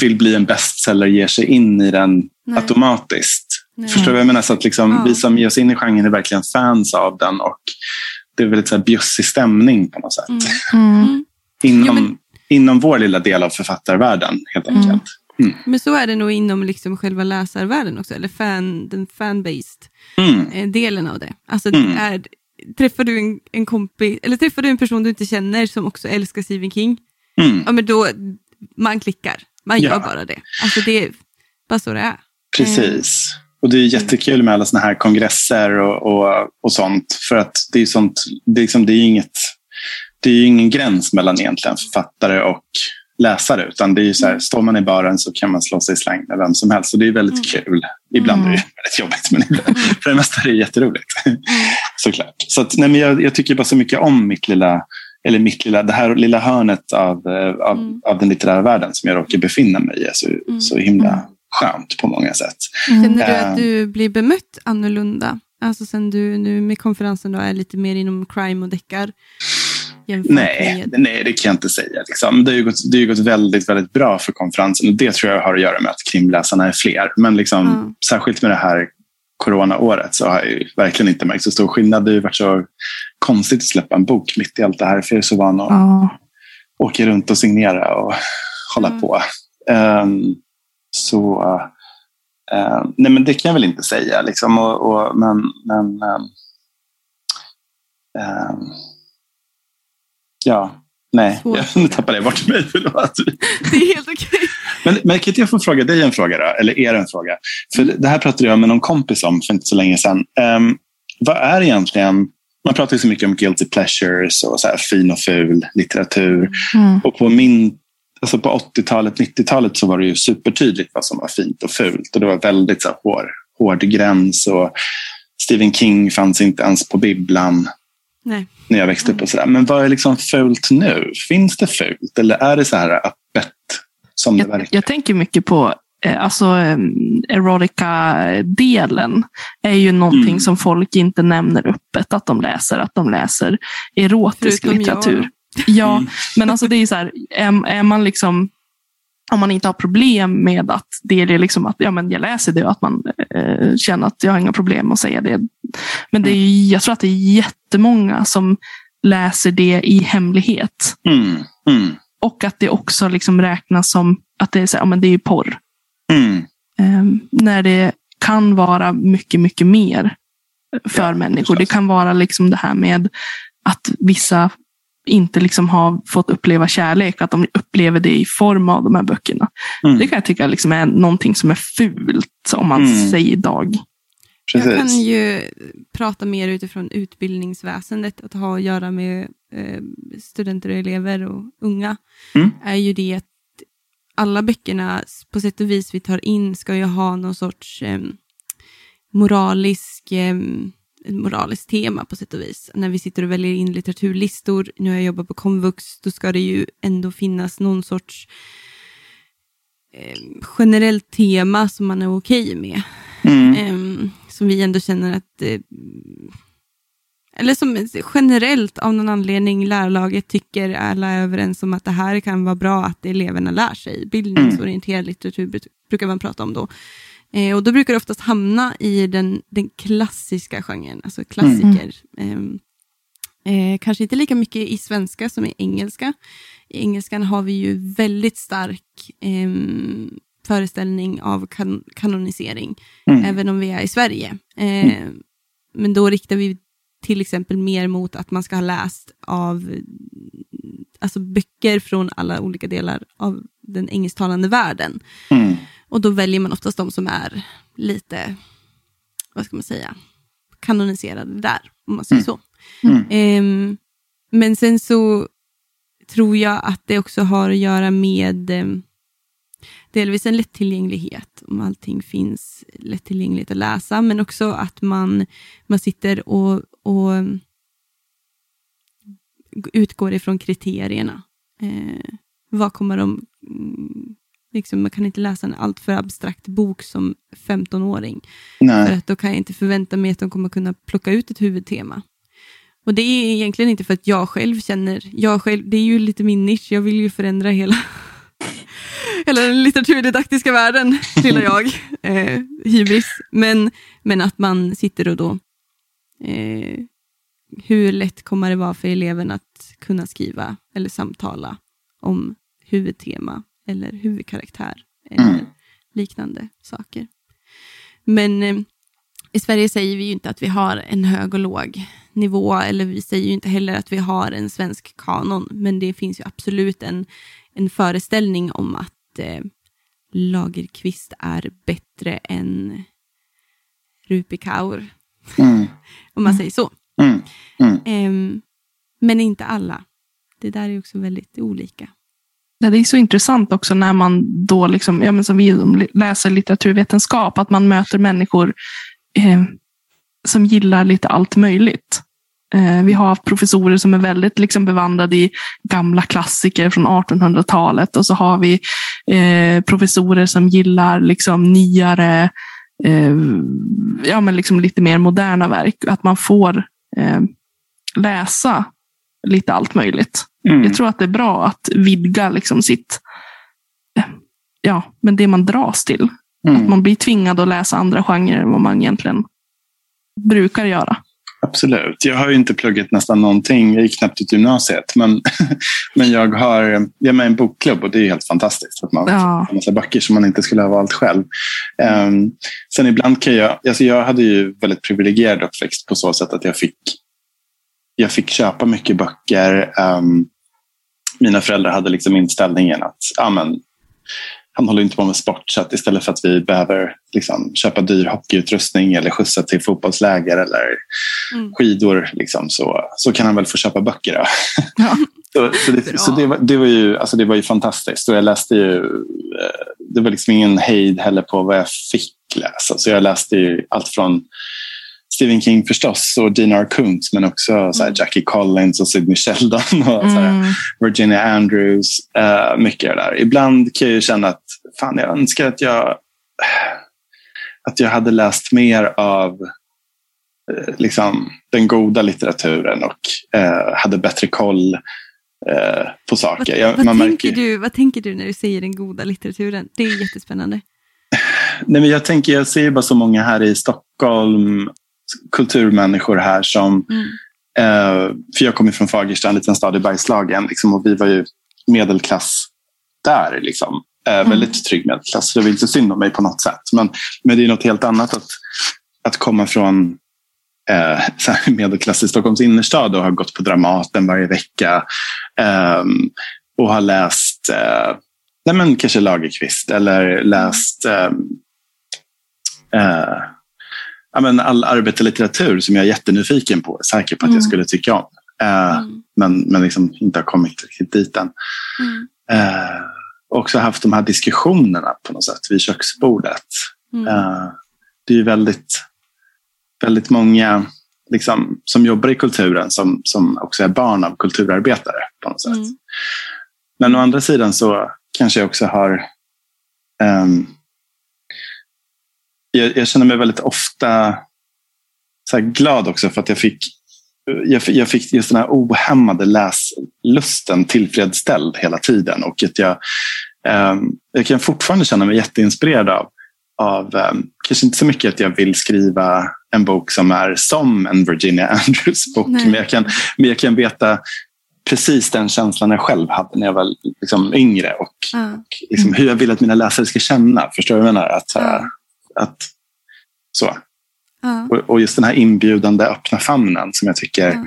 vill bli en bestseller ger sig in i den Nej. automatiskt. Nej. Förstår du vad jag menar? Så att liksom, Ja. Vi som ger oss in i genren är verkligen fans av den och det är väldigt så här bjussig stämning på något sätt. Mm. Mm. Mm. Inom, Jo, men- inom vår lilla del av författarvärlden helt Mm. enkelt. Men så är det nog inom liksom själva läsarvärlden också, eller fan, den fan-based Mm. eh, delen av det. Alltså, Mm. det är, träffar du en, en kompis, eller träffar du en person du inte känner som också älskar Stephen King, Mm. ja men då, man klickar. Man Ja. gör bara det. Alltså det är bara så det är. Precis. Och det är jättekul med alla såna här kongresser och, och, och sånt. För att det är sånt, det är, liksom, det är inget, det är ingen gräns mellan egentligen författare och läsare. Utan det är ju så här, står man i baren så kan man slå sig i släng med vem som helst. Och det är väldigt kul. Ibland är det väldigt jobbigt, men ibland, för det mesta är det jätteroligt. Såklart. Så att, nej, men jag, jag tycker bara så mycket om mitt lilla, eller mitt lilla, det här lilla hörnet av, eh, av, Mm. av den litterära världen som jag råkar befinna mig i. Så, Mm. så himla skönt på många sätt. Känner du Eh. att du blir bemött annorlunda? Alltså sen du nu med konferensen då är lite mer inom crime och deckar? Nej, med- nej, det kan jag inte säga. Liksom. Det har ju gått, det har ju gått väldigt, väldigt bra för konferensen och det tror jag har att göra med att krimläsarna är fler. Men liksom, Ja. särskilt med det här coronaåret så har jag ju verkligen inte märkt så stor skillnad. Det har ju varit så konstigt att släppa en bok mitt i allt det här för jag är så van att Ja. åka runt och signera och hålla Mm. på. Ehm, så ehm, nej, men det kan jag väl inte säga. Liksom, och, och, men men ehm, ehm, ja, nej, Svår jag, tappade jag bort mig. Förlåt. Det är helt okej. Men, men kan inte jag få fråga dig en fråga då? Eller er en fråga? För det här pratade jag med någon kompis om för inte så länge sedan. Ehm, vad är egentligen, man pratar ju så mycket om guilty pleasures och så här fin och ful litteratur. Mm. Och på min alltså på 80-talet, 90-talet så var det ju supertydligt vad som var fint och fult. Och det var väldigt så här, hår, hård gräns. Och Stephen King fanns inte ens på bibblan Nej. när jag växte upp. och så där. Men vad är liksom fult nu? Finns det fult? Eller är det så här öppet som det Jag, verkar? jag tänker mycket på eh, alltså, erotica-delen. är ju någonting Mm. som folk inte nämner öppet att de läser. Att de läser erotisk Förutom litteratur. Ja, Mm. men alltså det är så här, är, är man liksom om man inte har problem med att det är liksom att ja, men jag läser det och att man eh, känner att jag har inga problem att säga det. Men det är, ju- jag tror att det är jättemånga som läser det i hemlighet. Mm, mm, Och att det också liksom räknas som att det är, så, här, ja, men det är porr. mm. Eh, när det kan vara mycket, mycket mer för Ja, människor. Det kan vara liksom det här med att vissa inte liksom har fått uppleva kärlek, att de upplever det i form av de här böckerna. Mm. Det kan jag tycka liksom är någonting som är fult, om man Mm. säger idag. Jag kan Precis. ju prata mer utifrån utbildningsväsendet, att ha att göra med eh, studenter och elever och unga, Mm. är ju det att alla böckerna på sätt och vis vi tar in ska ju ha någon sorts eh, moralisk, eh, ett moraliskt tema på sätt och vis. När vi sitter och väljer in litteraturlistor, nu har jag jobbat på komvux, då ska det ju ändå finnas någon sorts eh, generellt tema som man är okej med. Mm. Ehm, som vi ändå känner att eh, eller som generellt av någon anledning lärarlaget tycker alla är överens om att det här kan vara bra att eleverna lär sig. Bildningsorienterad litteratur brukar man prata om då. Eh, och då brukar det oftast hamna i den, den klassiska genren, alltså klassiker. Mm. Eh, kanske inte lika mycket i svenska som i engelska. I engelskan har vi ju väldigt stark eh, föreställning av kan kanonisering, mm. även om vi är i Sverige. Eh, mm. Men då riktar vi till exempel mer mot att man ska ha läst av alltså böcker från alla olika delar av den engelsktalande världen. Mm. Och då väljer man oftast de som är lite, vad ska man säga, kanoniserade där, om man säger mm. så. Um, men sen så tror jag att det också har att göra med um, delvis en lättillgänglighet, om allting finns lättillgängligt att läsa, men också att man, man sitter och, och utgår ifrån kriterierna. Eh, vad kommer de... Liksom, man kan inte läsa en alltför abstrakt bok som 15-åring. För att då kan jag inte förvänta mig att de kommer kunna plocka ut ett huvudtema. Och det är egentligen inte för att jag själv känner, jag själv, det är ju lite min nisch, jag vill ju förändra hela, hela den litteraturdidaktiska världen, lilla jag, eh, hybris. Men, men att man sitter och då, eh, hur lätt kommer det vara för eleven att kunna skriva eller samtala om huvudtema eller huvudkaraktär eller mm. liknande saker. Men eh, i Sverige säger vi ju inte att vi har en hög och låg nivå, eller vi säger ju inte heller att vi har en svensk kanon, men det finns ju absolut en, en föreställning om att eh, Lagerqvist är bättre än Rupi Kaur. Mm. om man säger så. Mm. Mm. Um, men inte alla. Det där är också väldigt olika. Ja, det är så intressant också när man då, liksom, ja, men som vi läser litteraturvetenskap, att man möter människor eh, som gillar lite allt möjligt. Eh, vi har haft professorer som är väldigt liksom, bevandrade i gamla klassiker från 1800-talet och så har vi eh, professorer som gillar liksom, nyare, eh, ja, men liksom lite mer moderna verk. Att man får eh, läsa lite allt möjligt. Mm. Jag tror att det är bra att vidga liksom, sitt, ja, men det man dras till. Mm. Att man blir tvingad att läsa andra genrer än vad man egentligen brukar göra. Absolut. Jag har ju inte pluggat nästan någonting. Jag gick knappt ut gymnasiet. Men, men jag, har, jag är med i en bokklubb och det är helt fantastiskt. Att man ja. får massa böcker som man inte skulle ha valt själv. Um, sen ibland kan jag... Alltså jag hade ju väldigt privilegierad uppväxt på så sätt att jag fick, jag fick köpa mycket böcker. Um, mina föräldrar hade liksom inställningen att amen, han håller inte på med sport så att istället för att vi behöver liksom, köpa dyr hockeyutrustning eller skjutsa till fotbollsläger eller mm. skidor liksom, så, så kan han väl få köpa böcker. Ja. så, så, det, så det, var, det, var ju, alltså det var ju fantastiskt och jag läste ju, eh, det var liksom ingen hejd heller på vad jag fick läsa. Så jag läste ju allt från Stephen King förstås och Dean R. Kuntz men också så mm. Jackie Collins och Sidney Sheldon och mm. Virginia Andrews. Uh, mycket där. Ibland kan jag känna att fan, jag önskar att jag, att jag hade läst mer av uh, liksom, den goda litteraturen och uh, hade bättre koll på saker. Vad, jag, vad, tänker märker... du, vad tänker du när du säger den goda litteraturen? Det är jättespännande. Nej, men jag tänker, jag ser bara så många här i Stockholm kulturmänniskor här som mm. eh, för jag kommer från Fagersta, en liten stad i Bergslagen. Liksom, och vi var ju medelklass där. Liksom. Eh, mm. Väldigt trygg medelklass. Så det var inte synd om mig på något sätt. Men, men det är något helt annat att, att komma från eh, medelklass i Stockholms innerstad och ha gått på Dramaten varje vecka. Eh, och ha läst eh, nej men kanske Lagerqvist eller läst eh, eh, ja, men all arbetarlitteratur som jag är jättenyfiken på, säker på att mm. jag skulle tycka om. Eh, mm. Men, men liksom inte har kommit riktigt dit än. Mm. Eh, också haft de här diskussionerna på något sätt vid köksbordet. Mm. Eh, det är ju väldigt, väldigt många liksom, som jobbar i kulturen som, som också är barn av kulturarbetare på något sätt. Mm. Men å andra sidan så kanske jag också har um, jag, jag, känner mig väldigt ofta så glad också för att jag fick jag, jag fick just den här ohämmade läslusten tillfredsställd hela tiden. Och att jag, eh, jag kan fortfarande känna mig jätteinspirerad av, av eh, kanske inte så mycket att jag vill skriva en bok som är som en Virginia Andrews bok. Men jag, kan, men jag kan veta precis den känslan jag själv hade när jag var liksom yngre och, Ja. och liksom hur jag vill att mina läsare ska känna. Förstår du vad jag menar? Att, Ja. Att, så. Ja. Och, och just den här inbjudande öppna famnen som jag tycker Ja.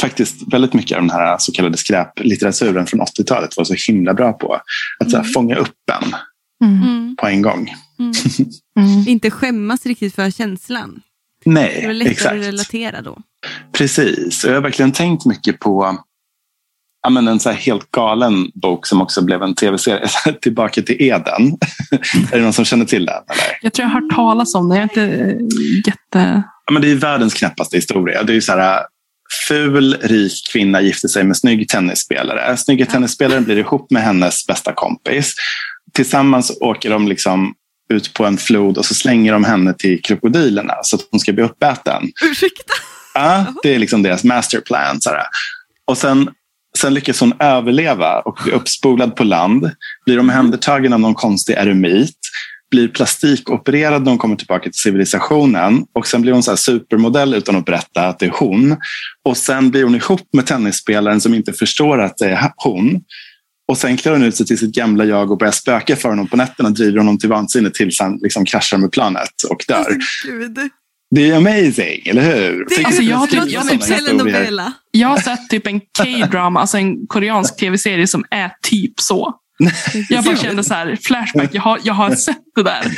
faktiskt väldigt mycket av den här så kallade skräplitteraturen från 80-talet var så himla bra på. Att så här, Mm. fånga upp en Mm. Mm. på en gång. Mm. Mm. Inte skämmas riktigt för känslan. Det är Nej, väl lättare exakt. att relatera då. Precis. Och jag har verkligen tänkt mycket på ja, men en så här helt galen bok som också blev en tv-serie. Tillbaka till Eden. är det någon som känner till den? Eller? Jag tror jag har hört talas om det. Jag är inte eh, jätte... Ja, men det är världens knäppaste historia. Det är ju så här, ful, rik kvinna gifter sig med snygg tennisspelare. Snygga tennisspelaren blir ihop med hennes bästa kompis. Tillsammans åker de liksom ut på en flod och så slänger de henne till krokodilerna så att hon ska bli uppäten. Ursäkta? Ja, det är liksom deras masterplan. Så här. Och sen, sen lyckas hon överleva och bli uppspolad på land. Blir omhändertagen av någon konstig eremit. Blir plastikopererad när hon kommer tillbaka till civilisationen. Och sen blir hon så här supermodell utan att berätta att det är hon. Och sen blir hon ihop med tennisspelaren som inte förstår att det är hon. Och sen klär hon ut sig till sitt gamla jag och börjar spöka för honom på nätterna. Driver honom till vansinne tills han liksom kraschar med planet och dör. Det är amazing, eller hur? Det Alltså, jag tycker- skriva jag telenovela. Jag har sett typ en K-drama, alltså en koreansk tv-serie som är typ så. Jag bara kände så här, flashback, jag har, jag har sett det där.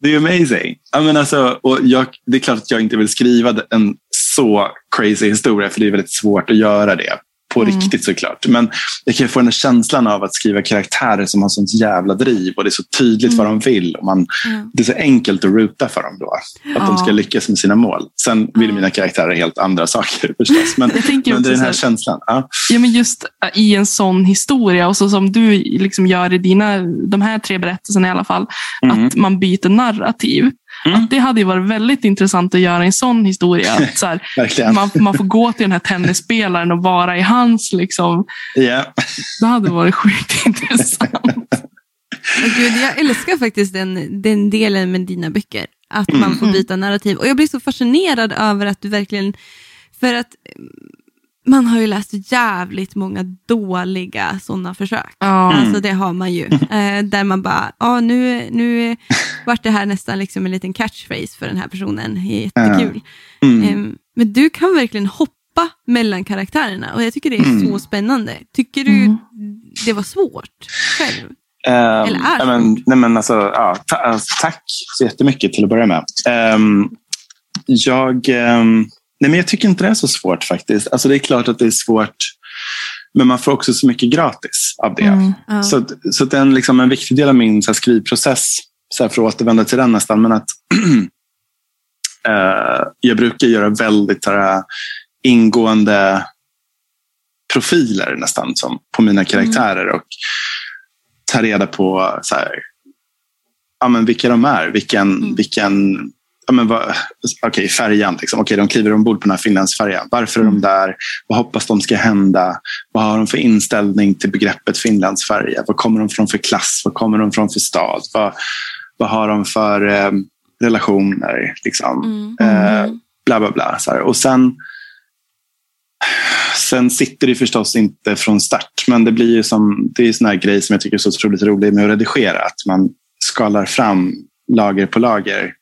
Det är amazing. Ja, men alltså, och jag, det är klart att jag inte vill skriva en så crazy historia, för det är väldigt svårt att göra det. På Mm. riktigt såklart. Men jag kan få den här känslan av att skriva karaktärer som har sånt jävla driv och det är så tydligt vad de vill. Och man, Ja. det är så enkelt att ruta för dem då. Att de ska Ja. lyckas med sina mål. Sen vill Ja. mina karaktärer helt andra saker förstås. Men, men det är den här känslan. Ja. Ja, men just äh, i en sån historia och så som du liksom gör i dina, de här tre berättelserna i alla fall, Mm. att man byter narrativ. Mm. Att det hade ju varit väldigt intressant att göra en sån historia. Att så här, man, man får gå till den här tennisspelaren och vara i hans. Liksom. Ja. Det hade varit sjukt intressant. Och Gud, jag älskar faktiskt den, den delen med dina böcker. Att man får Mm. byta narrativ. Och jag blir så fascinerad över att du verkligen... För att man har ju läst jävligt många dåliga sådana försök. Ja. Mm. Alltså det har man ju. Eh, där man bara, ja nu, nu vart det här nästan liksom en liten catchphrase för den här personen. Det är jättekul. Mm. Eh, men du kan verkligen hoppa mellan karaktärerna och jag tycker det är Mm. så spännande. Tycker du Mm. det var svårt själv? Ehm, Eller är ja, men, nej, men alltså, ja, ta, alltså, tack så jättemycket till att börja med. Ehm, jag, ehm, nej, men jag tycker inte det är så svårt faktiskt. Alltså, det är klart att det är svårt, men man får också så mycket gratis av det. Mm. Ja. Så, så det är en, liksom, en viktig del av min så här, skrivprocess, så här, för att återvända till den nästan, men att eh, jag brukar göra väldigt här, ingående profiler nästan som, på mina karaktärer och ta reda på så här, ja, men vilka de är, vilken, Mm. vilken ja, men vad, okej, färjan. Liksom. Okej, de kliver ombord på den här Finlandsfärjan. Varför är de där? Vad hoppas de ska hända? Vad har de för inställning till begreppet Finlandsfärja? Vad kommer de från för klass? Vad kommer de från för stad? Vad, vad har de för eh, relationer? Liksom? Mm. Eh, bla bla bla. Så här. Och sen, sen sitter det förstås inte från start. Men det blir ju som, det är en sån här grej som jag tycker är så otroligt rolig med att redigera. Att man skalar fram lager på lager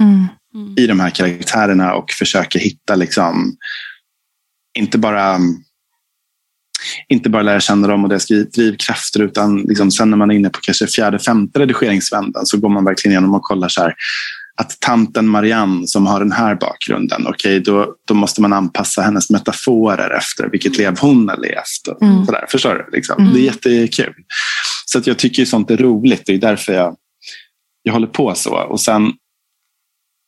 Mm. Mm. i de här karaktärerna och försöker hitta liksom inte bara inte bara lära känna dem och deras drivkrafter utan liksom sen när man är inne på kanske fjärde, femte redigeringsvändan så går man verkligen igenom och kollar så här att tanten Marianne som har den här bakgrunden, okej då, då måste man anpassa hennes metaforer efter vilket lev hon har levt. Mm. sådär. Förstår du? Liksom. Mm. Det är jättekul. Så att jag tycker sånt är roligt. Det är därför jag, jag håller på så. Och sen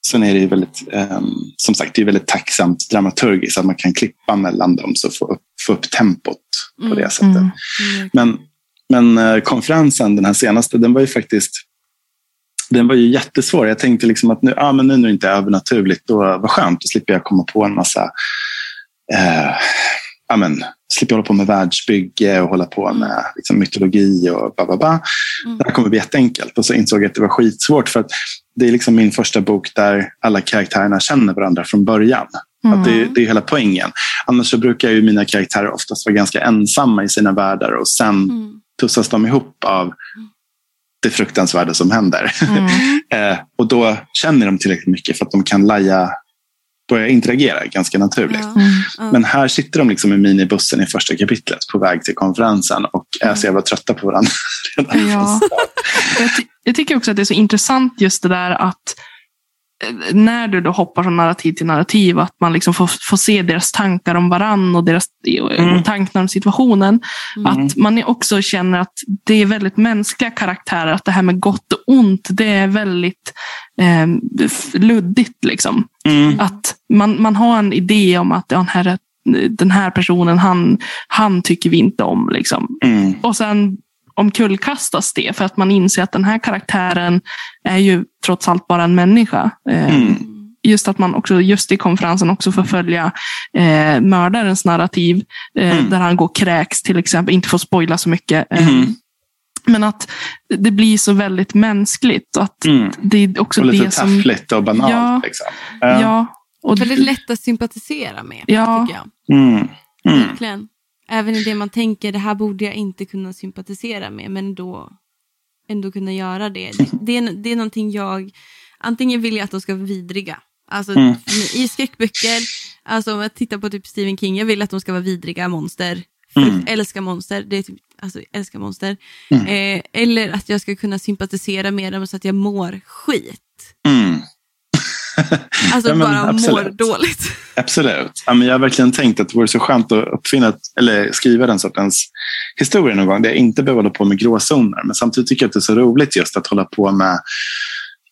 Sen är det ju väldigt, ehm, som sagt, det är väldigt tacksamt dramaturgiskt att man kan klippa mellan dem så få upp, få upp tempot på Mm. det sättet. Mm. Mm. Men, men eh, konferensen, den här senaste, den var ju faktiskt den var ju jättesvår. Jag tänkte liksom att nu, ah, men nu när det inte är övernaturligt, då vad skönt, då slipper jag komma på en massa eh, ja, men, slipper hålla på med världsbygge och hålla på med liksom, mytologi och ba, ba, ba. Mm. Det här kommer bli jätteenkelt. Och så insåg jag att det var skitsvårt för att det är liksom min första bok där alla karaktärerna känner varandra från början. Mm. Att det, det, är hela poängen. Annars så brukar ju mina karaktärer oftast vara ganska ensamma i sina världar och sen mm. tussas de ihop av det fruktansvärda som händer. Mm. eh, och då känner de tillräckligt mycket för att de kan laja börja interagera ganska naturligt. Mm. Men här sitter de liksom i minibussen i första kapitlet på väg till konferensen och är så jävla trötta på varandra. ja. jag, jag tycker också att det är så intressant just det där att när du då hoppar från narrativ till narrativ, att man liksom får, får se deras tankar om varann och deras mm. och tankar om situationen. Mm. Att man också känner att det är väldigt mänskliga karaktärer, att det här med gott och ont, det är väldigt eh, luddigt. Liksom. Mm. Att man, man har en idé om att ja, den, här, den här personen, han, han tycker vi inte om. Liksom. Mm. Och sen omkullkastas det för att man inser att den här karaktären är ju trots allt bara en människa. Eh, mm. Just att man också just i konferensen också får följa eh, mördarens narrativ eh, mm. där han går kräks till exempel, inte får spoila så mycket. Eh, mm. Men att det blir så väldigt mänskligt. Att mm. det är också och lite det som... taffligt och banalt. Ja, liksom. ja. Och väldigt lätt att sympatisera med. Ja. Tycker jag. Mm. Mm. Verkligen. Även i det man tänker, det här borde jag inte kunna sympatisera med, men då ändå kunna göra det. Det, det, är, det är någonting jag, antingen vill jag att de ska vara vidriga. Alltså mm. i skräckböcker, alltså om jag tittar på typ Stephen King, jag vill att de ska vara vidriga monster. Mm. Älskar monster, det är typ, alltså älskar monster. Mm. Eh, eller att jag ska kunna sympatisera med dem så att jag mår skit. Mm. Alltså ja, bara absolut. mår dåligt. Absolut. Ja, men jag har verkligen tänkt att det vore så skönt att uppfinna, eller skriva den sortens historia någon gång. Där jag inte behöver hålla på med gråzoner. Men samtidigt tycker jag att det är så roligt just att hålla på med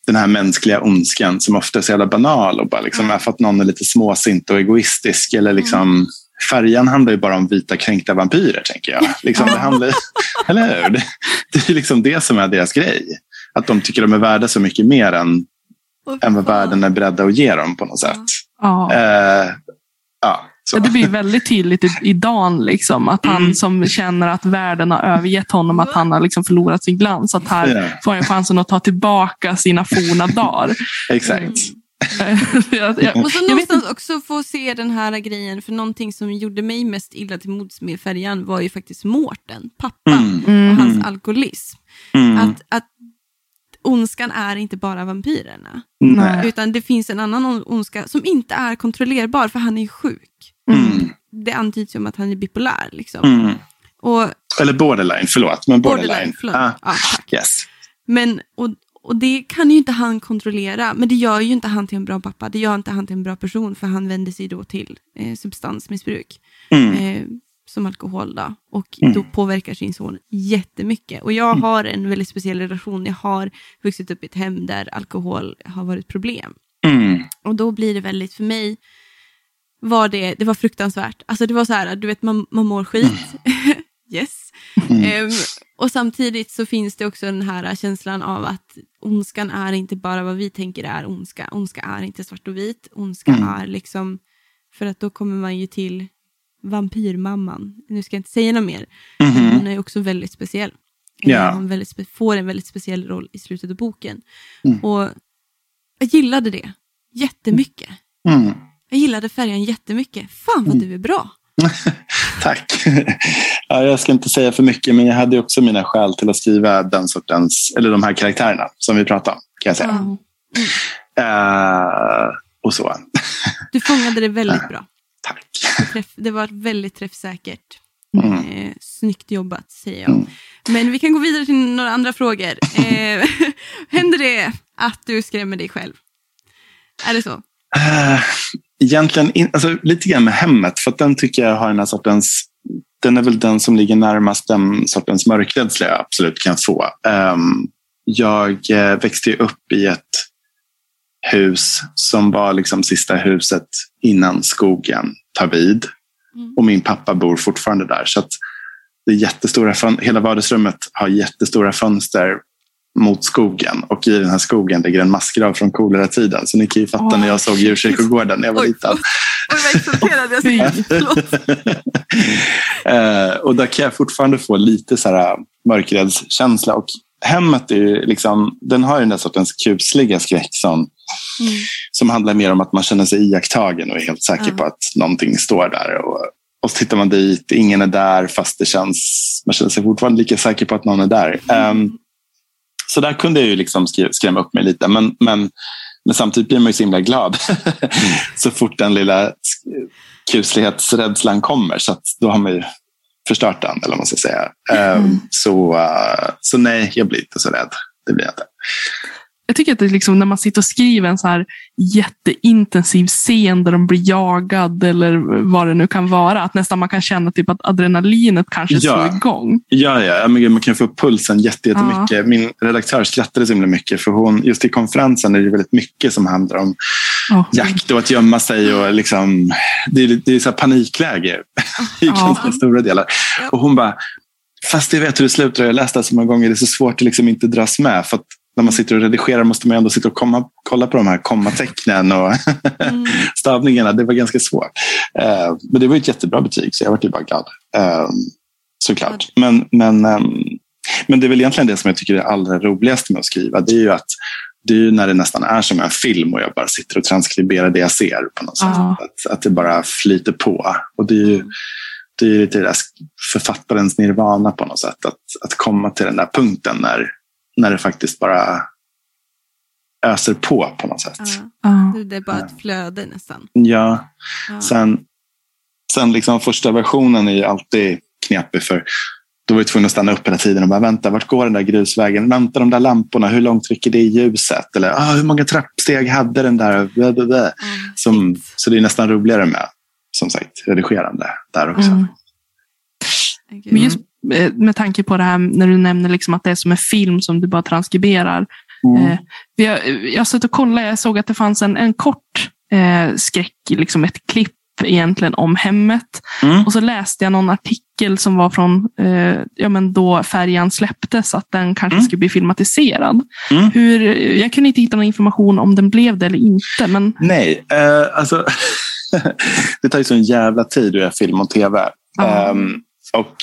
den här mänskliga ondskan som ofta är så jävla banal och bara liksom mm. är för att någon är lite småsint och egoistisk. Eller liksom, mm. Färjan handlar ju bara om vita kränkta vampyrer, tänker jag. Liksom, det handlar, eller hur? Det, det är liksom det som är deras grej. Att de tycker de är värda så mycket mer än än vad världen är beredda att ge dem på något sätt. Ja. Eh, ja, det blir väldigt tydligt i, i Dan, liksom, att han mm. som känner att världen har övergett honom, att han har liksom förlorat sin glans. Att här yeah. får han chansen att ta tillbaka sina forna dagar. Exakt. Mm. jag, jag, och så någonstans också få se den här grejen, för någonting som gjorde mig mest illa till mods med färjan var ju faktiskt Mårten, pappan, mm. och hans mm. alkoholism. Mm. Att, att ondskan är inte bara vampyrerna. Nej. Utan det finns en annan ondska som inte är kontrollerbar för han är sjuk. Mm. Det antyds ju om att han är bipolär. Liksom. Mm. Och, Eller borderline, förlåt. Men borderline. borderline förlåt. Ah, ja, tack. Yes. Men, och, och det kan ju inte han kontrollera. Men det gör ju inte han till en bra pappa. Det gör inte han till en bra person. För han vänder sig då till eh, substansmissbruk. Mm. Eh, som alkohol då, och mm. då påverkar sin son jättemycket. Och jag mm. har en väldigt speciell relation. Jag har vuxit upp i ett hem där alkohol har varit problem. Mm. Och då blir det väldigt, för mig, var det, det var fruktansvärt. Alltså det var så här, du vet man, man mår skit. Yes. Um, och samtidigt så finns det också den här känslan av att ondskan är inte bara vad vi tänker är ondska. Ondska är inte svart och vit. Ondska mm. är liksom, för att då kommer man ju till vampyrmamman. Nu ska jag inte säga något mer. Mm -hmm. Hon är också väldigt speciell. Yeah. Hon väldigt får en väldigt speciell roll i slutet av boken. Mm. Och jag gillade det jättemycket. Mm. Jag gillade färgen jättemycket. Fan vad mm. du är bra. Tack. ja, jag ska inte säga för mycket, men jag hade också mina skäl till att skriva den sortens, eller de här karaktärerna som vi pratade om. Kan jag säga. Mm. Uh, och så. du fångade det väldigt bra. Tack. Det var väldigt träffsäkert. Mm. Eh, snyggt jobbat säger jag. Mm. Men vi kan gå vidare till några andra frågor. Eh, händer det att du skrämmer dig själv? Är det så? Uh, egentligen in, alltså, lite grann med hemmet. För den tycker jag har den här sortens den är väl den som ligger närmast den sortens mörkrädsla jag absolut kan få. Um, jag eh, växte upp i ett hus som var liksom sista huset innan skogen tar vid. Mm. Och min pappa bor fortfarande där. Så det är jättestora hela vardagsrummet har jättestora fönster mot skogen och i den här skogen ligger en massgrav från kolera-tiden. Så ni kan ju fatta Åh, när jag såg djurkyrkogården när jag var Oj, liten. Oj, vad exalterad jag ser. Förlåt. Eh, och där kan jag fortfarande få lite så här mörkräddskänsla. Och hemmet är liksom, den har ju den där sortens kusliga skräck som, Mm. som handlar mer om att man känner sig iakttagen och är helt säker Ja. på att någonting står där. Och, och så tittar man dit, ingen är där fast det känns, man känner sig fortfarande lika säker på att någon är där. Ehm, så där kunde jag ju liksom skrämma upp mig lite. Men, men, men samtidigt blir man ju så himla glad så fort den lilla kuslighetsrädslan kommer. Så då har man ju förstört den, eller vad man ska säga. Ehm, Mm. så, eh, så nej, jag blir inte så rädd. Det blir jag inte. Jag tycker att det är liksom när man sitter och skriver en så här jätteintensiv scen där de blir jagad eller vad det nu kan vara. Att nästan man kan känna typ att adrenalinet kanske Ja. slår igång. Ja, ja, ja, man kan få upp pulsen jätte- jättemycket. Min redaktör skrattade så himla mycket för hon, just i konferensen är det väldigt mycket som handlar om Ja. jakt och att gömma sig. och liksom, Det är, det är så här panikläge i Ja. ganska stora delar. Ja. Och hon bara, fast jag vet hur det slutar. Jag har läst det så många gånger. Det är så svårt att liksom inte dras med. För att när man sitter och redigerar måste man ändå sitta och komma, kolla på de här kommatecknen och Mm. stavningarna. Det var ganska svårt. Eh, men det var ett jättebra betyg, så jag var ju bara glad. Eh, såklart. Men, men, ehm, men det är väl egentligen det som jag tycker är allra roligast med att skriva. Det är ju att det är när det nästan är som en film och jag bara sitter och transkriberar det jag ser på något sätt. Ja. Att, att det bara flyter på. Och det är ju det är lite det där författarens nirvana på något sätt. Att, att komma till den där punkten när, när det faktiskt bara öser på på något sätt. Ja. Det är bara ett flöde nästan. Ja, Ja. sen, sen liksom första versionen är ju alltid knepig för då var jag tvungen att stanna upp hela tiden och bara vänta, vart går den där grusvägen? Vänta, de där lamporna, hur långt räcker det i ljuset? Eller ah, hur många trappsteg hade den där? Blä, blä, blä. Ja, Som, så det är nästan roligare med, som sagt, redigerande där också. Mm. Men just med tanke på det här när du nämner liksom att det är som en film som du bara transkriberar. Mm. Eh, jag har suttit och kollat, jag såg att det fanns en, en kort eh, skräck, liksom ett klipp egentligen om hemmet. Mm. Och så läste jag någon artikel som var från eh, ja, men då färjan släpptes, att den kanske Mm. skulle bli filmatiserad. Mm. Hur, jag kunde inte hitta någon information om den blev det eller inte. Men, Nej, eh, alltså det tar ju sån jävla tid att göra film och tv. Ehm, och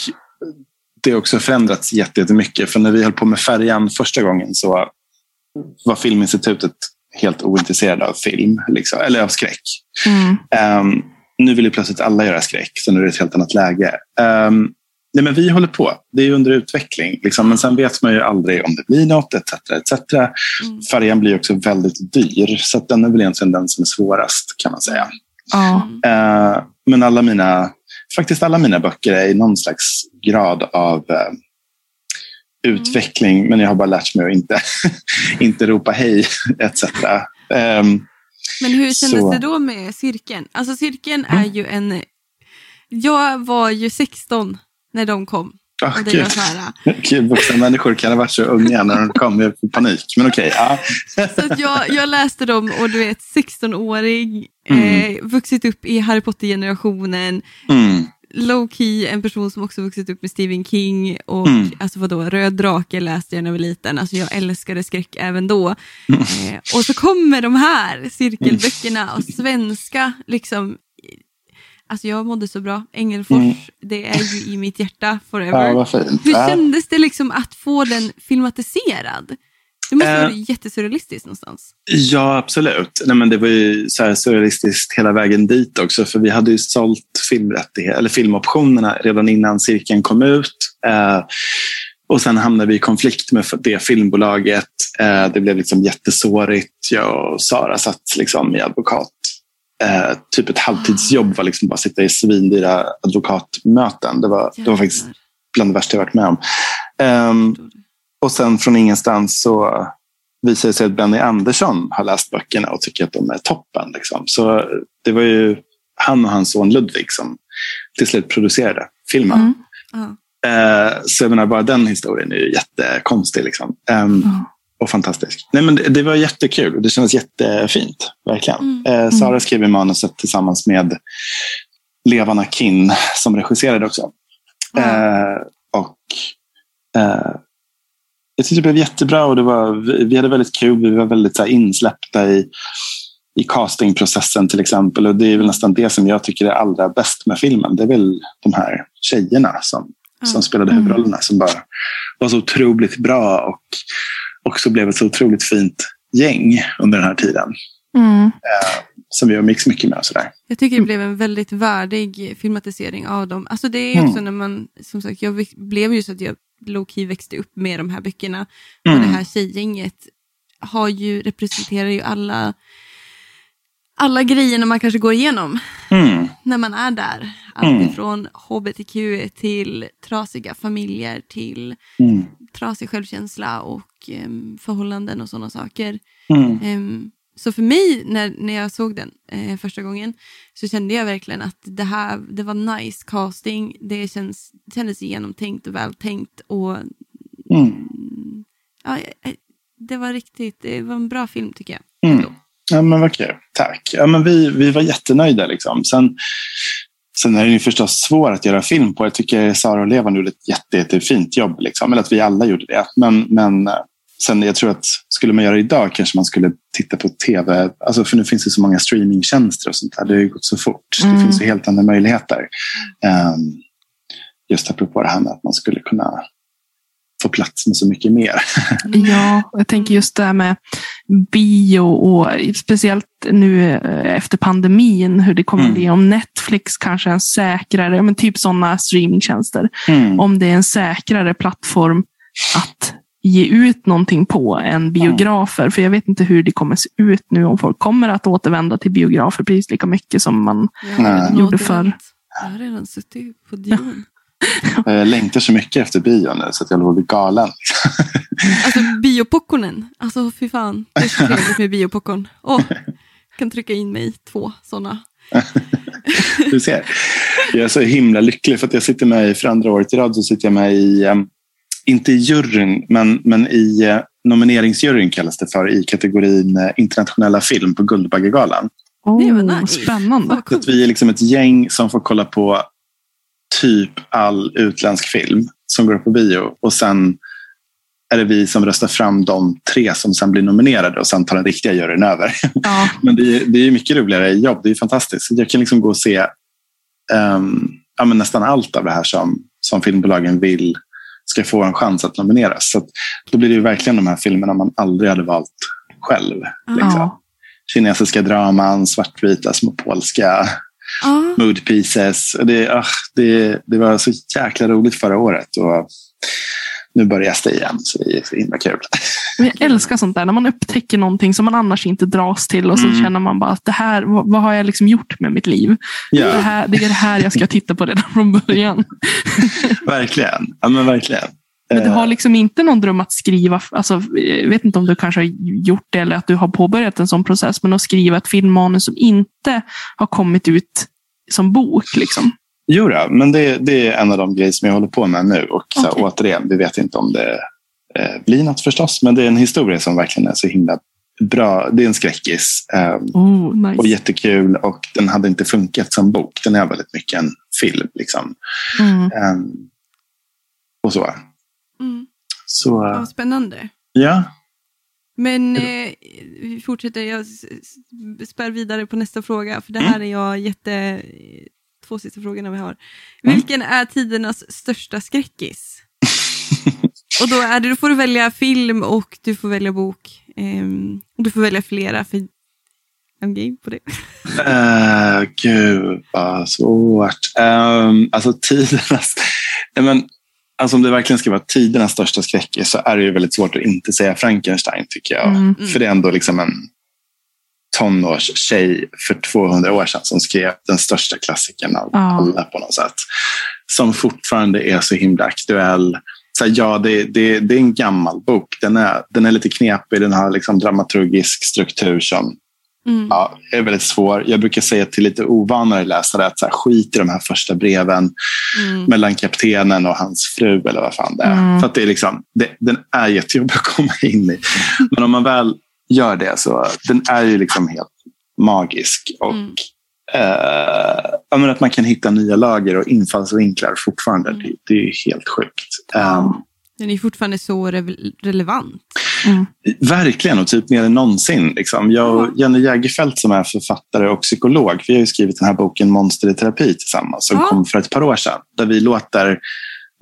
det har också förändrats jätte- jättemycket. För när vi höll på med färjan första gången så var Filminstitutet helt ointresserade av film, liksom, eller av skräck. mm, Ehm, nu vill ju plötsligt alla göra skräck, så nu är det ett helt annat läge. Ehm, nej, men vi håller på. Det är under utveckling. Liksom. Men sen vet man ju aldrig om det blir något, etc. etc. Mm. Färjan blir också väldigt dyr, så den är väl egentligen den som är svårast kan man säga. Mm. Eh, men alla mina, faktiskt alla mina böcker är i någon slags grad av eh, utveckling. Men jag har bara lärt mig att inte, inte ropa hej etc. Ehm, Men hur kändes Så. det då med cirkeln? Alltså cirkeln Mm. är ju en... Jag var ju 16 när de kom. Oh, Och det gud. här, Gud, vuxna människor kan ha varit så unga när de kom. Får panik. Men okej. ja. Så jag, jag läste dem och du vet 16-årig, Mm. eh, vuxit upp i Harry Potter-generationen, Mm. low key en person som också vuxit upp med Stephen King och Mm. alltså vadå, Röd drake läste jag när jag var liten, alltså jag älskade skräck även då. Mm. Eh, och så kommer de här cirkelböckerna och svenska liksom Alltså jag mådde så bra. Ängelfors, Mm. det är ju i mitt hjärta forever. Ja. Hur Ja. kändes det liksom att få den filmatiserad? Det måste Eh. vara jättesurrealistiskt någonstans. Ja, absolut. Nej, men det var ju så surrealistiskt hela vägen dit också. För vi hade ju sålt filmrättigheter, eller filmoptionerna redan innan cirkeln kom ut. Eh, och sen hamnade vi i konflikt med det filmbolaget. Eh, det blev liksom jättesårigt. Jag och Sara satt liksom i advokat. Eh, typ ett halvtidsjobb var liksom bara sitta i svindyra advokatmöten. Det var, det var faktiskt bland det värsta jag varit med om. Ehm, och sen från ingenstans så visade det sig att Benny Andersson har läst böckerna och tycker att de är toppen. Liksom. Så det var ju han och hans son Ludvig som till slut producerade filmen. Mm. Ja. Eh, så jag menar, bara den historien är ju jättekonstig. Liksom. Ehm, Ja. Och fantastisk. Nej, men det, det var jättekul och det kändes jättefint. Verkligen. Mm. Eh, Sara skrev i manuset tillsammans med Levan Akin som regisserade också. Ja. Eh, och eh, jag tyckte det blev jättebra och det var, vi, vi hade väldigt kul. Vi var väldigt så här, insläppta i, i castingprocessen till exempel. Och det är väl nästan det som jag tycker är allra bäst med filmen. Det är väl de här tjejerna som, som spelade Mm. huvudrollerna som bara var så otroligt bra och också blev ett så otroligt fint gäng under den här tiden. Mm. Som vi har mix mycket med. Och sådär. Jag tycker det blev en väldigt värdig filmatisering av dem. Alltså det är också när man, som sagt, jag blev ju så att jag low-key växte upp med de här böckerna. Och Mm. det här tjejgänget har ju, representerar ju alla, alla grejerna man kanske går igenom Mm. när man är där. Mm. Allt ifrån hbtq till trasiga familjer till Mm. trasig självkänsla och em, förhållanden och sådana saker. Mm. Em, så för mig, när, när jag såg den eh, första gången, så kände jag verkligen att det här det var nice casting. Det känns, kändes genomtänkt och vältänkt. Och, Mm. mm, ja, eh, det var riktigt, det var en bra film tycker jag. Ja, men vad kul. Tack. Ja, men vi, vi var jättenöjda. Liksom. Sen, sen är det ju förstås svårt att göra film på. Jag tycker Sara och Levan gjorde ett jätte, jättefint jobb. Liksom. Eller att vi alla gjorde det. Men, men eh, sen jag tror att skulle man göra det idag kanske man skulle titta på tv. Alltså, för nu finns det så många streamingtjänster och sånt där. Det har ju gått så fort. Det Mm. finns ju helt andra möjligheter. Um, just apropå det här med att man skulle kunna få plats med så mycket mer. Ja, jag tänker just det här med bio och speciellt nu eh, efter pandemin, hur det kommer Mm. bli om Netflix kanske är en säkrare, ja, men typ sådana streamingtjänster, Mm. om det är en säkrare plattform att ge ut någonting på än biografer. För jag vet inte hur det kommer se ut nu, om folk kommer att återvända till biografer precis lika mycket som man redan Gjorde förr. Jag har redan suttit på Dion. Jag längtar så mycket efter bio nu så att jag håller på att bli galen. Alltså biopopcornen. Alltså fy fan. Det är så trevligt med biopopcorn. Åh, jag kan trycka in mig två sådana. Du ser. Jag är så himla lycklig för att jag sitter med i, för andra året i rad så sitter jag med i, eh, inte i juryn, men, men i eh, nomineringsjuryn kallas det för i kategorin eh, internationella film på Guldbaggegalan. Det var Oh, nice. Spännande. Så vi är liksom ett gäng som får kolla på typ all utländsk film som går på bio och sen är det vi som röstar fram de tre som sen blir nominerade och sen tar den riktiga juryn över. Ja, Men det är, det är mycket roligare jobb. Det är fantastiskt. Jag kan liksom gå och se ehm, ja, men nästan allt av det här som, som filmbolagen vill ska få en chans att nomineras. Så att, då blir det ju verkligen de här filmerna man aldrig hade valt själv. Liksom. ja. Kinesiska draman, svartvita, små polska Ja, mood pieces. Det, ah, det, det var så jäkla roligt förra året. Och nu börjar jag stå igen, så det är så himla kul. Men jag älskar sånt där, när man upptäcker någonting som man annars inte dras till och så Mm. känner man bara att det här, vad, vad har jag liksom gjort med mitt liv? Det, Ja, här, det är det här jag ska titta på redan från början. verkligen. Ja, men verkligen. Men du Eh, har liksom inte någon dröm att skriva, alltså, jag vet inte om du kanske har gjort det eller att du har påbörjat en sån process, men att skriva ett filmmanus som inte har kommit ut som bok. Liksom. Jo, då, men det, det är en av de grejer som jag håller på med nu. Och så, här, återigen, vi vet inte om det eh, blir något förstås. Men det är en historia som verkligen är så himla bra. Det är en skräckis. Eh, Oh, nice. och jättekul. Och den hade inte funkat som bok. Den är väldigt mycket en film. Liksom. Mm. Eh, och så. Mm. Så ja, spännande. ja. Men eh, vi fortsätter, jag spär vidare på nästa fråga, för det här är jag jätte... Två sista frågorna vi har. Vilken är tidernas största skräckis? och då, är det, då får du välja film och du får välja bok. Ehm, och du får välja flera, för I'm game på det. Uh, gud, vad svårt. Um, alltså tidernas... Men, alltså, om det verkligen ska vara tidernas största skräckis så är det ju väldigt svårt att inte säga Frankenstein, tycker jag. Mm. För det är ändå liksom en tonårstjej för 200 år sedan som skrev den största klassikern av Ja. alla på något sätt. Som fortfarande är så himla aktuell. Så här, ja, det, det, det är en gammal bok. Den är, den är lite knepig. Den har liksom dramaturgisk struktur som Mm. ja, är väldigt svår. Jag brukar säga till lite ovanare läsare att så här, skit i de här första breven Mm. mellan kaptenen och hans fru eller vad fan det är. Mm. För att det är liksom, det, den är jättejobbig att komma in i. Men om man väl gör det så den är ju liksom helt magisk. Och Mm. eh, att man kan hitta nya lager och infallsvinklar fortfarande. Mm. Det, det är helt sjukt. Um, Den är fortfarande så re- relevant. Mm. Verkligen, och typ mer än någonsin. Liksom. Jag och Jenny Jägerfeld som är författare och psykolog, vi har ju skrivit den här boken Monster i terapi tillsammans som Ja. kom för ett par år sedan. Där vi låter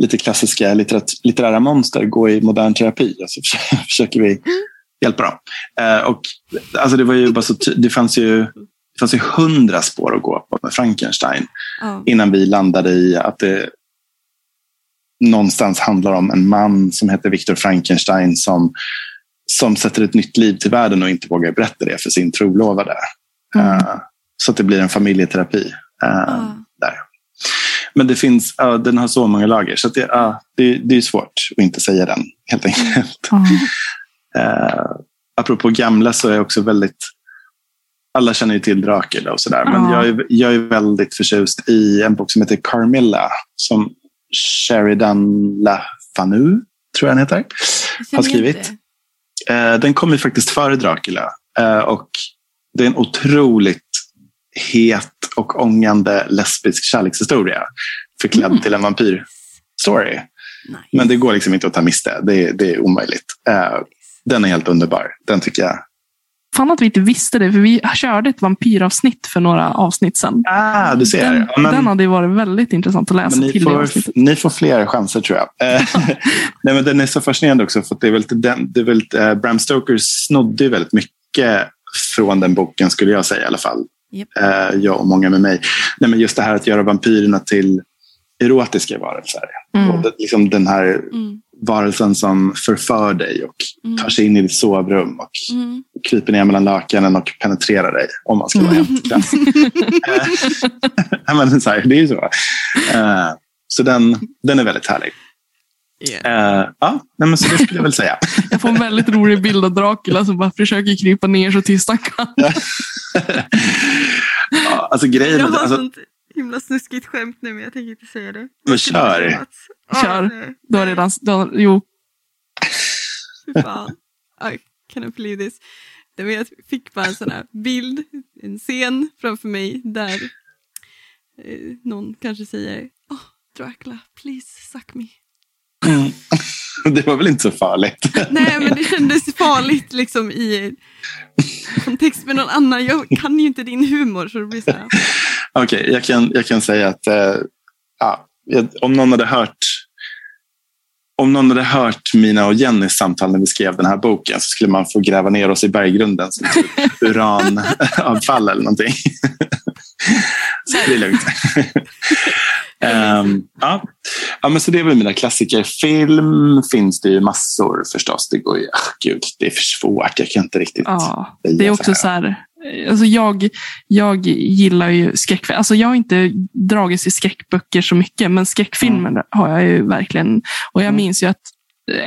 lite klassiska litterat- litterära monster gå i modern terapi och så försöker- vi hjälpa dem. Eh, och, alltså, det, var ju bara så det fanns ju det fanns ju hundra spår att gå på med Frankenstein Ja. innan vi landade i att det någonstans handlar om en man som heter Viktor Frankenstein som, som sätter ett nytt liv till världen och inte vågar berätta det för sin trolovade. Mm. Eh, så att det blir en familjeterapi eh, Ja. där. Men det finns, ja, den har så många lager så det, ja, det, det är svårt att inte säga den helt enkelt. Ja. Eh, apropå gamla så är jag också väldigt alla känner ju till Dracula och sådär. Men Ja. jag är, jag är väldigt förtjust i en bok som heter Carmilla. Som Sheridan LaFanu, tror jag den heter. Har skrivit. inte. Eh, den kom ju faktiskt före Dracula. Eh, och det är en otroligt het och ångande lesbisk kärlekshistoria. Förklädd Mm. till en vampyrstory. Nej. Men det går liksom inte att ta miste. Det, det är omöjligt. Eh, den är helt underbar. Den tycker jag. Fan att vi inte visste det, för vi körde ett vampyravsnitt för några avsnitt sedan. Ah, du ser. Den, Ja, men- den hade ju varit väldigt intressant att läsa ni får, ni får fler chanser tror jag. Eh, Nej, men den är så fascinerande också. För att det är väldigt, den, det är väldigt, eh, Bram Stoker snodde väldigt mycket från den boken skulle jag säga i alla fall. Japp. Eh, jag och många med mig. Nej, men just det här att göra vampyrerna till erotiska varelser. Mm. Och det, liksom den här Mm. Varelsen som förför dig och Mm. tar sig in i ditt sovrum och Mm. kryper ner mellan lakanen och penetrerar dig. Om man ska vara Mm. helt krass. Eh, det är ju så. Eh, så den, den är väldigt härlig. Yeah. Eh, ja, nej, men så det skulle jag väl säga. Jag får en väldigt rolig bild av Dracula som bara försöker krypa ner så tyst han kan. ja, alltså grejen Jag har alltså, sånt himla snuskigt skämt nu men jag tänker inte säga det. men kör. Kör. nej. Du har redan... Du har, jo. Fy fan. I cannot believe this. Jag fick bara en sån här bild, en scen framför mig där eh, någon kanske säger oh, Dracula, please suck me. Det var väl inte så farligt. Nej men det kändes farligt liksom i kontext med någon annan. Jag kan ju inte din humor så det blir så här. Okej, jag, kan, jag kan säga att eh, ja, om någon hade hört om någon hade hört mina och Jennys samtal när vi skrev den här boken så skulle man få gräva ner oss i berggrunden som typ uranavfall eller någonting. så det är lugnt. Ehm, ja. ja, men så det är väl mina klassiker. Film finns det ju massor förstås. Det går ju, ah, gud, det är för svårt. Jag kan inte riktigt. Ja, det är också så här. Alltså jag, jag gillar ju skräckfilm. Alltså jag har inte dragits till skräckböcker så mycket, men skräckfilmer har jag ju verkligen. Och jag Mm. minns ju att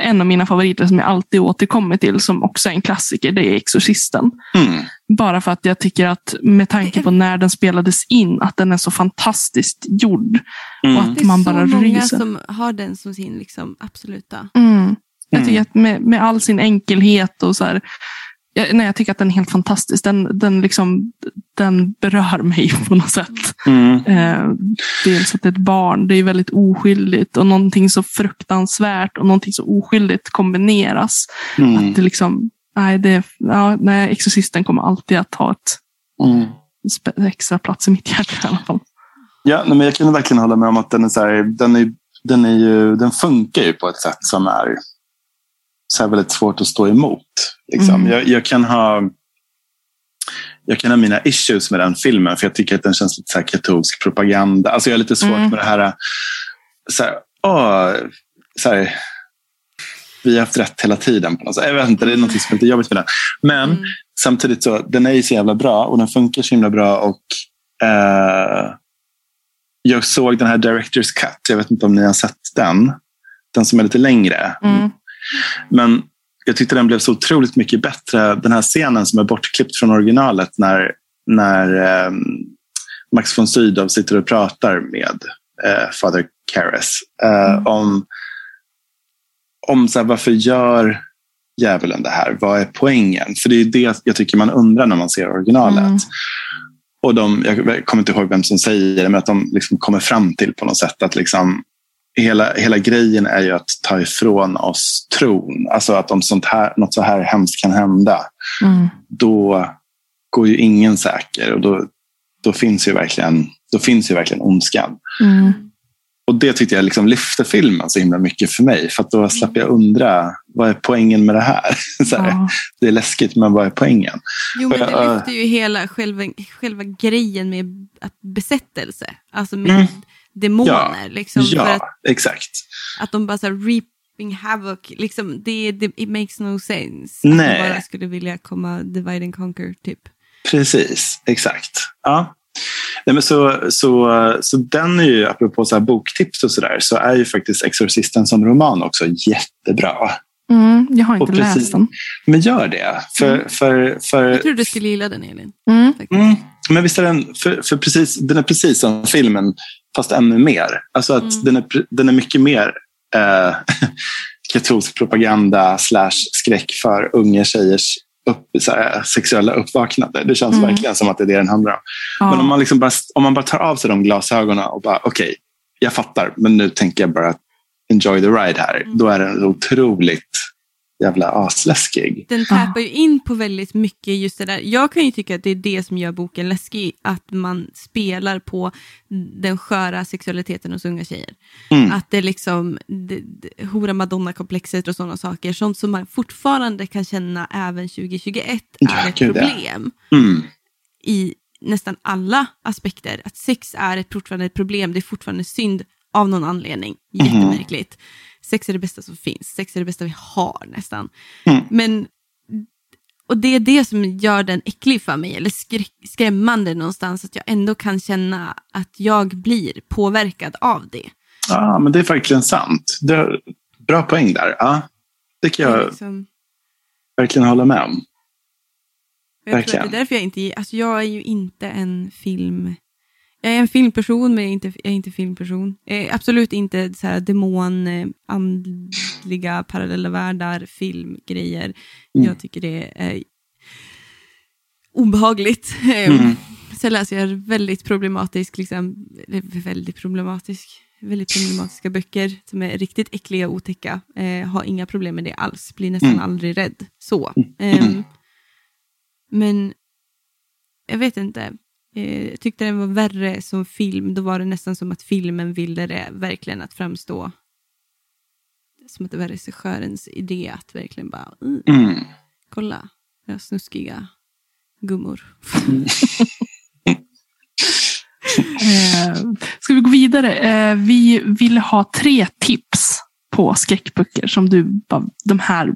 en av mina favoriter som jag alltid återkommer till, som också är en klassiker, det är Exorcisten. Mm. Bara för att jag tycker att med tanke på när den spelades in, att den är så fantastiskt gjord. Och Mm. att Det är man så bara många ryser. som har den som sin liksom, absoluta. Mm. Jag tycker Mm. att med, med all sin enkelhet och så här, jag, nej, jag tycker att den är helt fantastisk. Den, den, liksom, den berör mig på något sätt. Mm. Eh, dels att det är ett barn, det är väldigt oskyldigt och någonting så fruktansvärt och någonting så oskyldigt kombineras. Mm. Att det liksom, nej, det, ja, nej, Exorcisten kommer alltid att ha ett Mm. extra plats i mitt hjärta i alla fall. Ja, nej, men jag kan verkligen hålla med om att den är så här, den, är, den, är ju, den funkar ju på ett sätt som är så här väldigt svårt att stå emot. Liksom. Mm. Jag, jag, kan ha, jag kan ha mina issues med den filmen för jag tycker att den känns lite så katolsk propaganda. Alltså jag har lite svårt Mm. med det här, så här, åh, så här vi har haft rätt hela tiden. På något sätt. Jag vet inte, det är något som är lite jobbigt med den. Men Mm. samtidigt så, den är ju så jävla bra och den funkar så himla bra. Och eh, Jag såg den här Directors Cut. Jag vet inte om ni har sett den. Den som är lite längre. Mm. Men jag tyckte den blev så otroligt mycket bättre. Den här scenen som är bortklippt från originalet när, när eh, Max von Sydow sitter och pratar med eh, Father Karras eh, Mm. om, om så här, varför gör djävulen det här? Vad är poängen? För det är det jag tycker man undrar när man ser originalet. Mm. Och de, jag kommer inte ihåg vem som säger det, men att de liksom kommer fram till på något sätt att liksom, hela, hela grejen är ju att ta ifrån oss tron. Alltså att om sånt här, något så här hemskt kan hända, Mm. då går ju ingen säker. Och då, då, finns ju verkligen, då finns ju verkligen ondskan. Mm. Och det tyckte jag liksom lyfte filmen så himla mycket för mig. För att då slapp jag undra, vad är poängen med det här? Här Ja. Det är läskigt, men vad är poängen? Jo, men det Ja. lyfter ju hela själva, själva grejen med att besättelse. Alltså med Mm. Demoner. Liksom, för ja, att, exakt. att de bara så här, reaping havoc. Liksom, det, det, it makes no sense. Att Nej. de bara skulle vilja komma divide and conquer typ. Precis, exakt. Ja. Nej, men så, så, så den är ju, apropå så här boktips och sådär, så är ju faktiskt Exorcisten som roman också jättebra. Mm. Jag har inte Och precis- läst den. Men gör det. För, för, för, Jag tror du skulle gilla den Elin. Mm. Mm, men visst är den, för, för precis, den är precis som filmen, fast ännu mer. Alltså att Mm. den, är, den är mycket mer eh, katolsk propaganda slash skräck för unga tjejers upp, så här, sexuella uppvaknande. Det känns Mm. verkligen som att det är det den handlar om. Ja. Men om man, liksom bara, om man bara tar av sig de glasögonen och bara, okej, jag fattar, men nu tänker jag bara enjoy the ride här. Mm. Då är den otroligt jävla asläskig. Den tappar ju in på väldigt mycket just det där. Jag kan ju tycka att det är det som gör boken läskig. Att man spelar på den sköra sexualiteten hos unga tjejer. Mm. Att det liksom, det, det, hora madonna-komplexet och sådana saker. Sånt som man fortfarande kan känna även 2021 Ja, är ett problem. Mm. I nästan alla aspekter. Att sex är ett, fortfarande ett problem. Det är fortfarande synd av någon anledning. Mhm. Jättemärkligt. Sex är det bästa som finns. Sex är det bästa vi har nästan. Mm. Men, och det är det som gör den äcklig för mig, eller skrämmande någonstans, att jag ändå kan känna att jag blir påverkad av det. Ja, men det är verkligen sant. Det bra poäng där. Ja, det kan Det jag liksom, verkligen hålla med om. jag verkligen. det är därför jag inte, alltså jag är ju inte en film, jag är en filmperson men jag är inte, jag är inte filmperson. Jag är absolut inte så här demon, eh, andliga parallella världar, filmgrejer. Mm. Jag tycker det är obehagligt. Mm. Sen läser jag väldigt problematisk, liksom, eller väldigt problematisk, väldigt problematiska böcker som är riktigt äckliga och otäcka. Eh, har inga problem med det alls, blir nästan Mm. aldrig rädd. Så. Ehm, men jag vet inte. Eh, jag tyckte den var värre som film. Då var det nästan som att filmen ville det verkligen att framstå som att det var regissörens idé att verkligen bara, mm, Mm. kolla, jag har snuskiga gummor. Eh, ska vi gå vidare? Eh, vi vill ha tre tips på skräckböcker som du bara, de här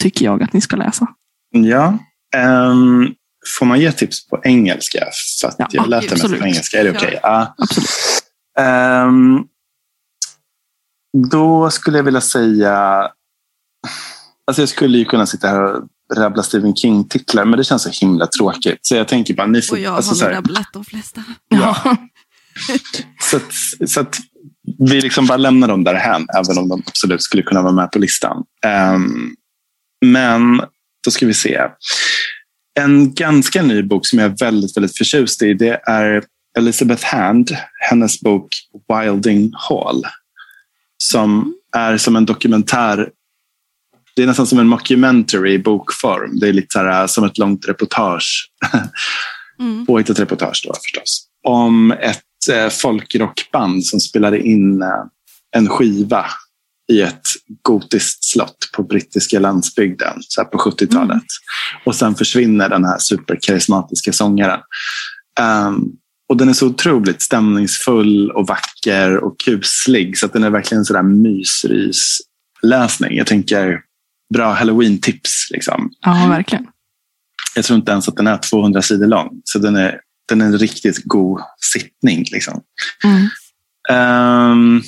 tycker jag att ni ska läsa. Ja. ehm, får man ge tips på engelska? För att Ja, jag lät det mest på engelska. Är det okej? Ja. Absolut. Ehm, då skulle jag vilja säga... Alltså jag skulle ju kunna sitta här och rabbla Stephen King-titlar, men det känns så himla tråkigt. Så jag tänker bara, ni får... Och jag alltså, har så här, rabblat de flesta. Ja. så, att, så att vi liksom bara lämnar dem därhän, även om de absolut skulle kunna vara med på listan. Ehm, men då ska vi se. En ganska ny bok som jag är väldigt, väldigt förtjust i, det är Elizabeth Hand, hennes bok Wilding Hall. Som är som en dokumentär. Det är nästan som en mockumentary i bokform. Det är lite så här, som ett långt reportage Mm. påhittat reportage då förstås. Om ett eh, folkrockband som spelade in eh, en skiva i ett gotiskt slott på brittiska landsbygden så på 70-talet. Mm. Och sen försvinner den här superkarismatiska sångaren. Ehm, och den är så otroligt stämningsfull och vacker och kuslig så att den är verkligen sådär mysrysläsning. Jag tänker bra halloween-tips. Liksom. ja, verkligen. Jag tror inte ens att den är 200 sidor lång. Så den är, den är en riktigt god sittning. Liksom. Mm. Ehm,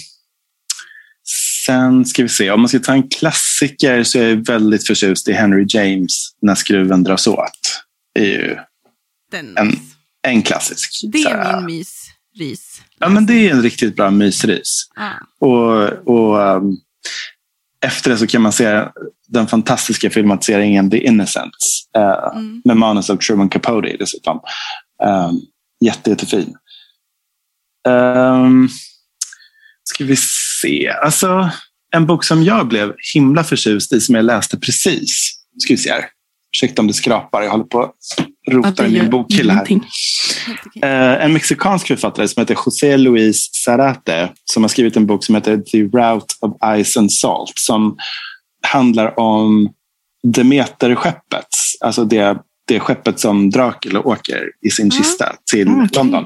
sen ska vi se. Om man ska ta en klassiker så är jag väldigt förtjust i Henry James När skruven dras åt. Det är ju Den. En- en klassisk. det är min mysrys. Ja, men det är en riktigt bra mysrys. Ja. Och, och um, efter det så kan man se den fantastiska filmatiseringen The Innocents eh, Mm. med manus av Truman Capote dessutom. Um, jätte, jättefin. Um, ska vi se. Alltså, en bok som jag blev himla förtjust i, som jag läste precis. Ska vi se här. Ursäkta om det skrapar, jag håller på att rota i min bokhylla här. Eh, en mexikansk författare som heter José Luis Zarate som har skrivit en bok som heter The Route of Ice and Salt som handlar om Demeter-skeppet. Alltså det, det skeppet som Dracula åker i sin Mm. kista till Mm, okej. London.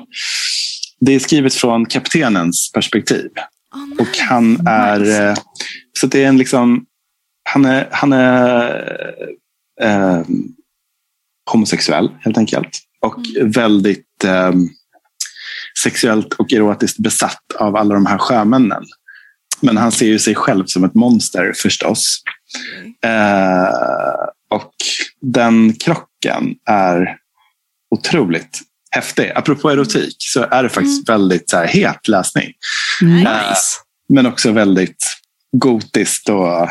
Det är skrivet från kaptenens perspektiv. Nej. Och han är... Nice. eh, Så det är en liksom... Han är, han är eh, homosexuell helt enkelt. Och väldigt eh, sexuellt och erotiskt besatt av alla de här sjömännen. Men han ser ju sig själv som ett monster förstås. Okej. Eh, och den krocken är otroligt häftig. Apropå erotik så är det faktiskt väldigt så här, het läsning. Nice. Men också väldigt gotiskt och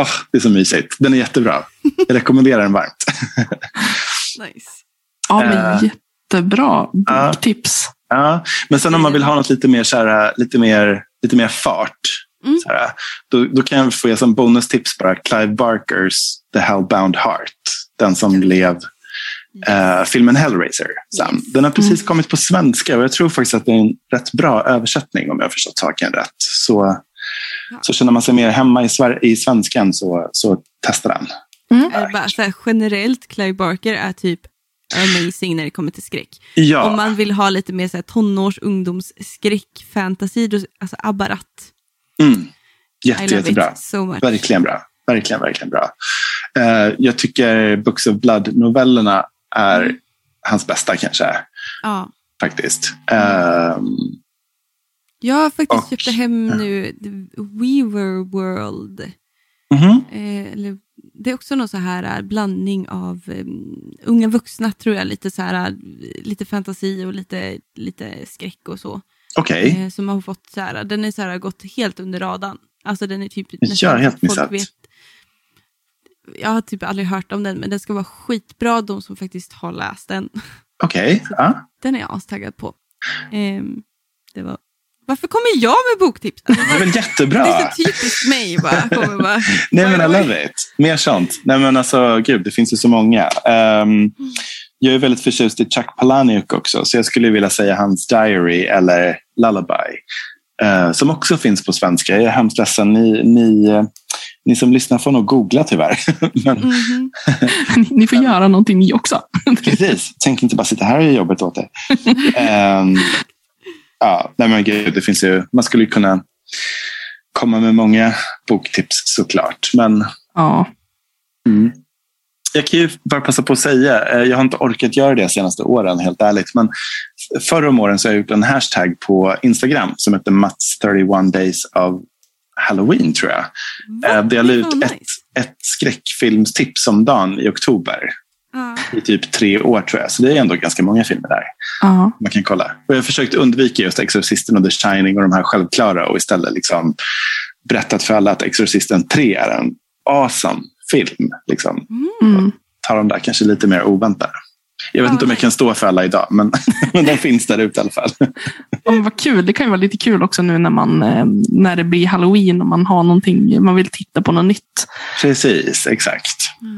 åh, det är så mysigt. Den är jättebra. Jag rekommenderar den varmt. Nice. Ja, men Eh, jättebra ja. boktips. Ja, men sen om man vill ha något lite mer, så här, lite mer, lite mer fart. Mm. Här, då, då kan jag få ge som bonustips bara Clive Barkers The Hellbound Heart. Den som blev eh, filmen Hellraiser. Yes. Den har precis Mm. kommit på svenska och jag tror faktiskt att det är en rätt bra översättning om jag har förstått saken rätt. Så, så känner man sig mer hemma i, Sver- i svenskan så, så testa den. Mm. Det bara så här, generellt, Clive Barker är typ amazing när det kommer till skräck. Ja, Om man vill ha lite mer så här, tonårs ungdomsskräck, fantasy, då, alltså Abbarat. mm. Jätte, jättebra. so. Verkligen bra. Verkligen, verkligen bra. Eh, jag tycker Books of Blood-novellerna är Mm. hans bästa kanske. Ja. Faktiskt. Ehm, Jag har faktiskt Och- köpt hem nu Weaver World. mhm. Eh, eller, det är också någon så här eh, blandning av eh, unga vuxna tror jag, lite så här, eh, lite fantasi och lite, lite skräck och så. Okej. Eh, som har fått så här, den är så här gått helt under radarn. Alltså den är typ Jag har helt missat. Jag har typ aldrig hört om den, men den ska vara skitbra, de som faktiskt har läst den. Okej. Ja. Den är jag astaggad på. Ehm, det var... Varför kommer jag med boktips? Alltså, Det är väl jättebra. det är så typiskt mig bara. Bara Nej men I love it. Mer sånt. Nej men alltså gud, det finns ju så många. Ehm, jag är väldigt förtjust i Chuck Palahniuk också, så jag skulle vilja säga hans Diary eller Lullaby. eh, som också finns på svenska. Jag är hemskt ledsen. Ni, ni, eh, ni som lyssnar får nog googla tyvärr. men, Mhm. Ni, ni får göra någonting ni också. Precis. Tänk inte bara sitta här och göra jobbet åt dig. Ehm, ja, nej men gud, det finns ju, man skulle ju kunna komma med många boktips såklart. Men Ja. mm. jag kan ju bara passa på att säga, eh, jag har inte orkat göra det de senaste åren helt ärligt. Men förra om åren så har jag gjort en hashtag på Instagram som heter Mats 31 days of Halloween tror jag. Eh, Där jag la ut ett, nice. ett skräckfilmstips om dagen i oktober. Ja. I typ tre år tror jag. Så det är ändå ganska många filmer där. Ja. man kan kolla. Och jag har försökt undvika just Exorcisten och The Shining och de här självklara och istället liksom berättat för alla att Exorcisten 3 är en awesome film. Liksom. Mm. Tar de där kanske lite mer oväntat. Jag vet Ja, inte om jag kan stå för alla idag, men, men de finns där ute i alla fall. Ja, vad kul. Det kan ju vara lite kul också nu när, man, eh, när det blir halloween och man har någonting, man vill titta på något nytt. Precis, exakt. Ja,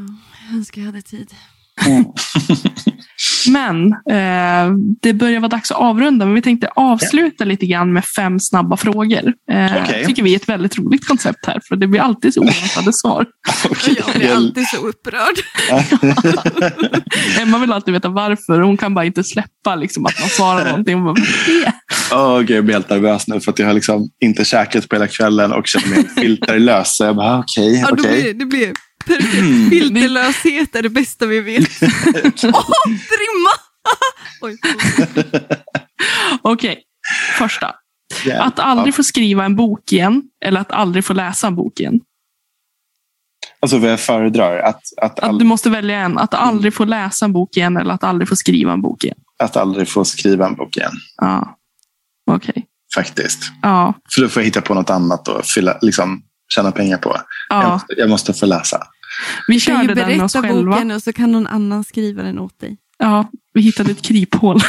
jag önskar jag hade tid. Mm. Men eh, det börjar vara dags att avrunda, men vi tänkte avsluta lite grann med fem snabba frågor. Eh, Okej. tycker vi är ett väldigt roligt koncept här, för det blir alltid så oväntade svar. Och jag blir alltid så upprörd. Emma vill alltid veta varför. Hon kan bara inte släppa liksom, att man svarar någonting. Hon bara, "Vad är det?" Åh, gud, jag blir helt nervös nu för att jag har liksom inte käkat på hela kvällen och känner mig filterlös. Så jag bara, okej, Ja, då okej. blir, det blir perfekt. Filterlöshet är det bästa vi vet. Åh, trimma! Oj, Okej, första. Yeah. Att aldrig få skriva en bok igen, eller att aldrig få läsa en bok igen. Alltså vad jag föredrar. Att, att, Att du måste välja en. Att aldrig få läsa en bok igen, eller att aldrig få skriva en bok igen. att aldrig få skriva en bok igen. Ja, okej. Faktiskt. Ja, För då får jag hitta på något annat och fylla, liksom, tjäna pengar på. Jag, ja. måste, jag måste få läsa. Vi kan ju körde den med oss berätta boken och så kan någon annan skriva den åt dig. Ja, vi hittade ett kryphål.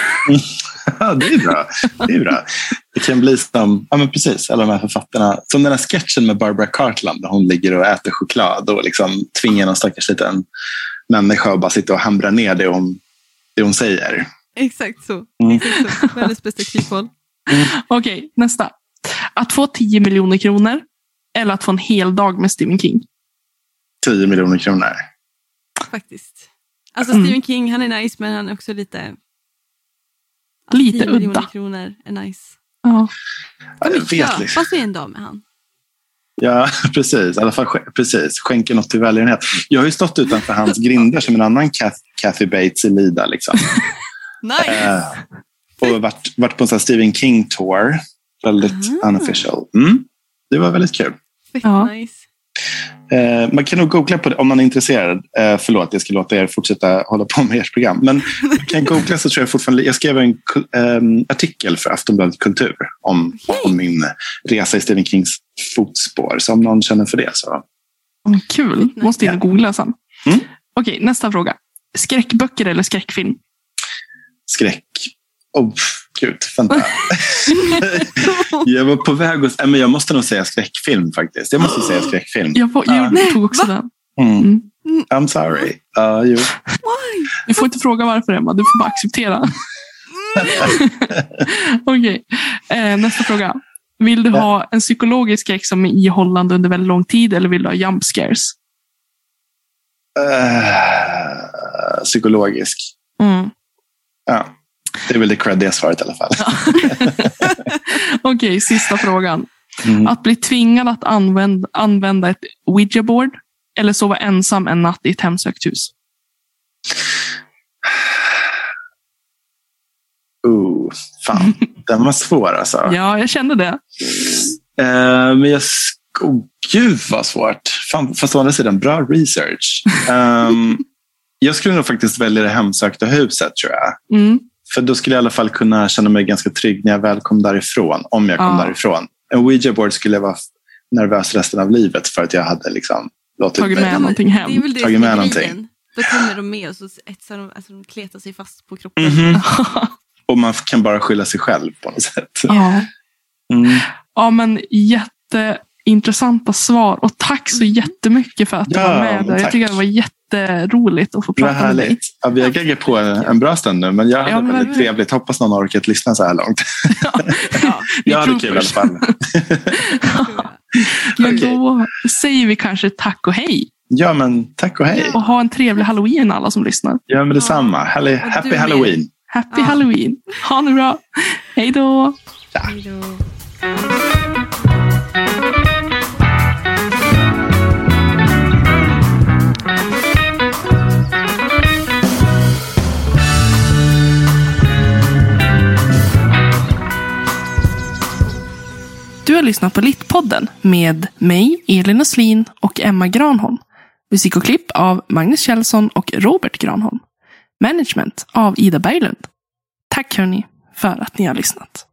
Ja, det är bra. Det är bra. Det kan bli som, ja men precis, alla de här författarna. Som den här sketchen med Barbara Cartland där hon ligger och äter choklad och liksom tvingar någon stackars liten människa att bara sitta och hamra ner det hon, det hon säger. Exakt så. Mm. Exakt så. Världens bästa kryphål. Okej, nästa. Att få 10 miljoner kronor eller att få en hel dag med Stephen King. 10 miljoner kronor. Faktiskt. Alltså Mm. Stephen King, han är nice men han är också lite... Lite 10 miljoner udda. kronor är nice. Ja. Ja, jag vet liksom. fast vi är en dag med han. Ja, precis. I alla fall precis. skänker något till välgörenhet. Jag har ju stått utanför hans grinder som en annan Kath, Kathy Bates i Lida. Liksom. Nice! Eh, och varit, varit på en sån här Stephen King-tour. Väldigt Ah. unofficial. Mm. Det var väldigt kul. Fett ja. nice. Eh, man kan nog googla på det om man är intresserad. Eh, förlåt, jag ska låta er fortsätta hålla på med ert program. Men man kan googla så tror jag fortfarande... Jag skrev en ehm, artikel för Aftonbladet Kultur om, om min resa i Stephen Kings fotspår. Så om någon känner för det så... Mm, Kul. Måste in och googla sen. Mm. Okej, nästa fråga. Skräckböcker eller skräckfilm? Skräck. Oh, gud, vänta. jag var på väg att... Nej, men jag måste nog säga skräckfilm faktiskt. Jag måste säga skräckfilm. Jag, får, jag Ja. tog också Va? den. Mm. Mm. I'm sorry. Uh, jo. Why? Du får inte fråga varför Emma, du får bara acceptera. Okej, eh, nästa fråga. Vill du ha en psykologisk skräck som är ihållande under väldigt lång tid eller vill du ha jump scares? Eh, psykologisk. Mm. Ja. Det är väl det creddiga svaret i alla fall. Okej, sista frågan. Mm. Att bli tvingad att använda, använda ett Ouija board eller sova ensam en natt i ett hemsökt hus? Oh, fan, den var svår alltså. Ja, jag kände det. Eh, men jag... Oh, gud vad svårt. Fan, fast å andra sidan, bra research. Ehm, jag skulle nog faktiskt välja det hemsökta huset tror jag. Mm. För då skulle jag i alla fall kunna känna mig ganska trygg när jag väl kom därifrån. Om jag kom Ja. därifrån. En Ouija board skulle jag vara nervös resten av livet för att jag hade liksom låtit Tagit mig- med någonting hem. Det är väl det Tagit med någonting. Då kommer de med och så etsar de, alltså de kletar sig fast på kroppen. Mhm. Och man kan bara skylla sig själv på något sätt. ja. Mm. ja, men jätteintressanta svar. Och tack så jättemycket för att du Ja, var med. där. Jag tycker det var jätteroligt att få prata med dig. Ja, vi har gaggat på en, en bra stund nu, men jag hade Ja, men väldigt trevligt. Hoppas någon har orkat lyssna så här långt. Ja, Vi Jag hade kul i alla fall. Men Okej. då säger vi kanske tack och hej. Ja, men tack och hej. Och ha en trevlig halloween alla som lyssnar. Ja, men detsamma. Happy, happy halloween. Happy Ja. halloween. Ha det bra. Hej då. Hej då. Du har lyssnat på Littpodden med mig, Elin Östlin och Emma Granholm. Musik och klipp av Magnus Kjellson och Robert Granholm. Management av Ida Berglund. Tack hörni för att ni har lyssnat.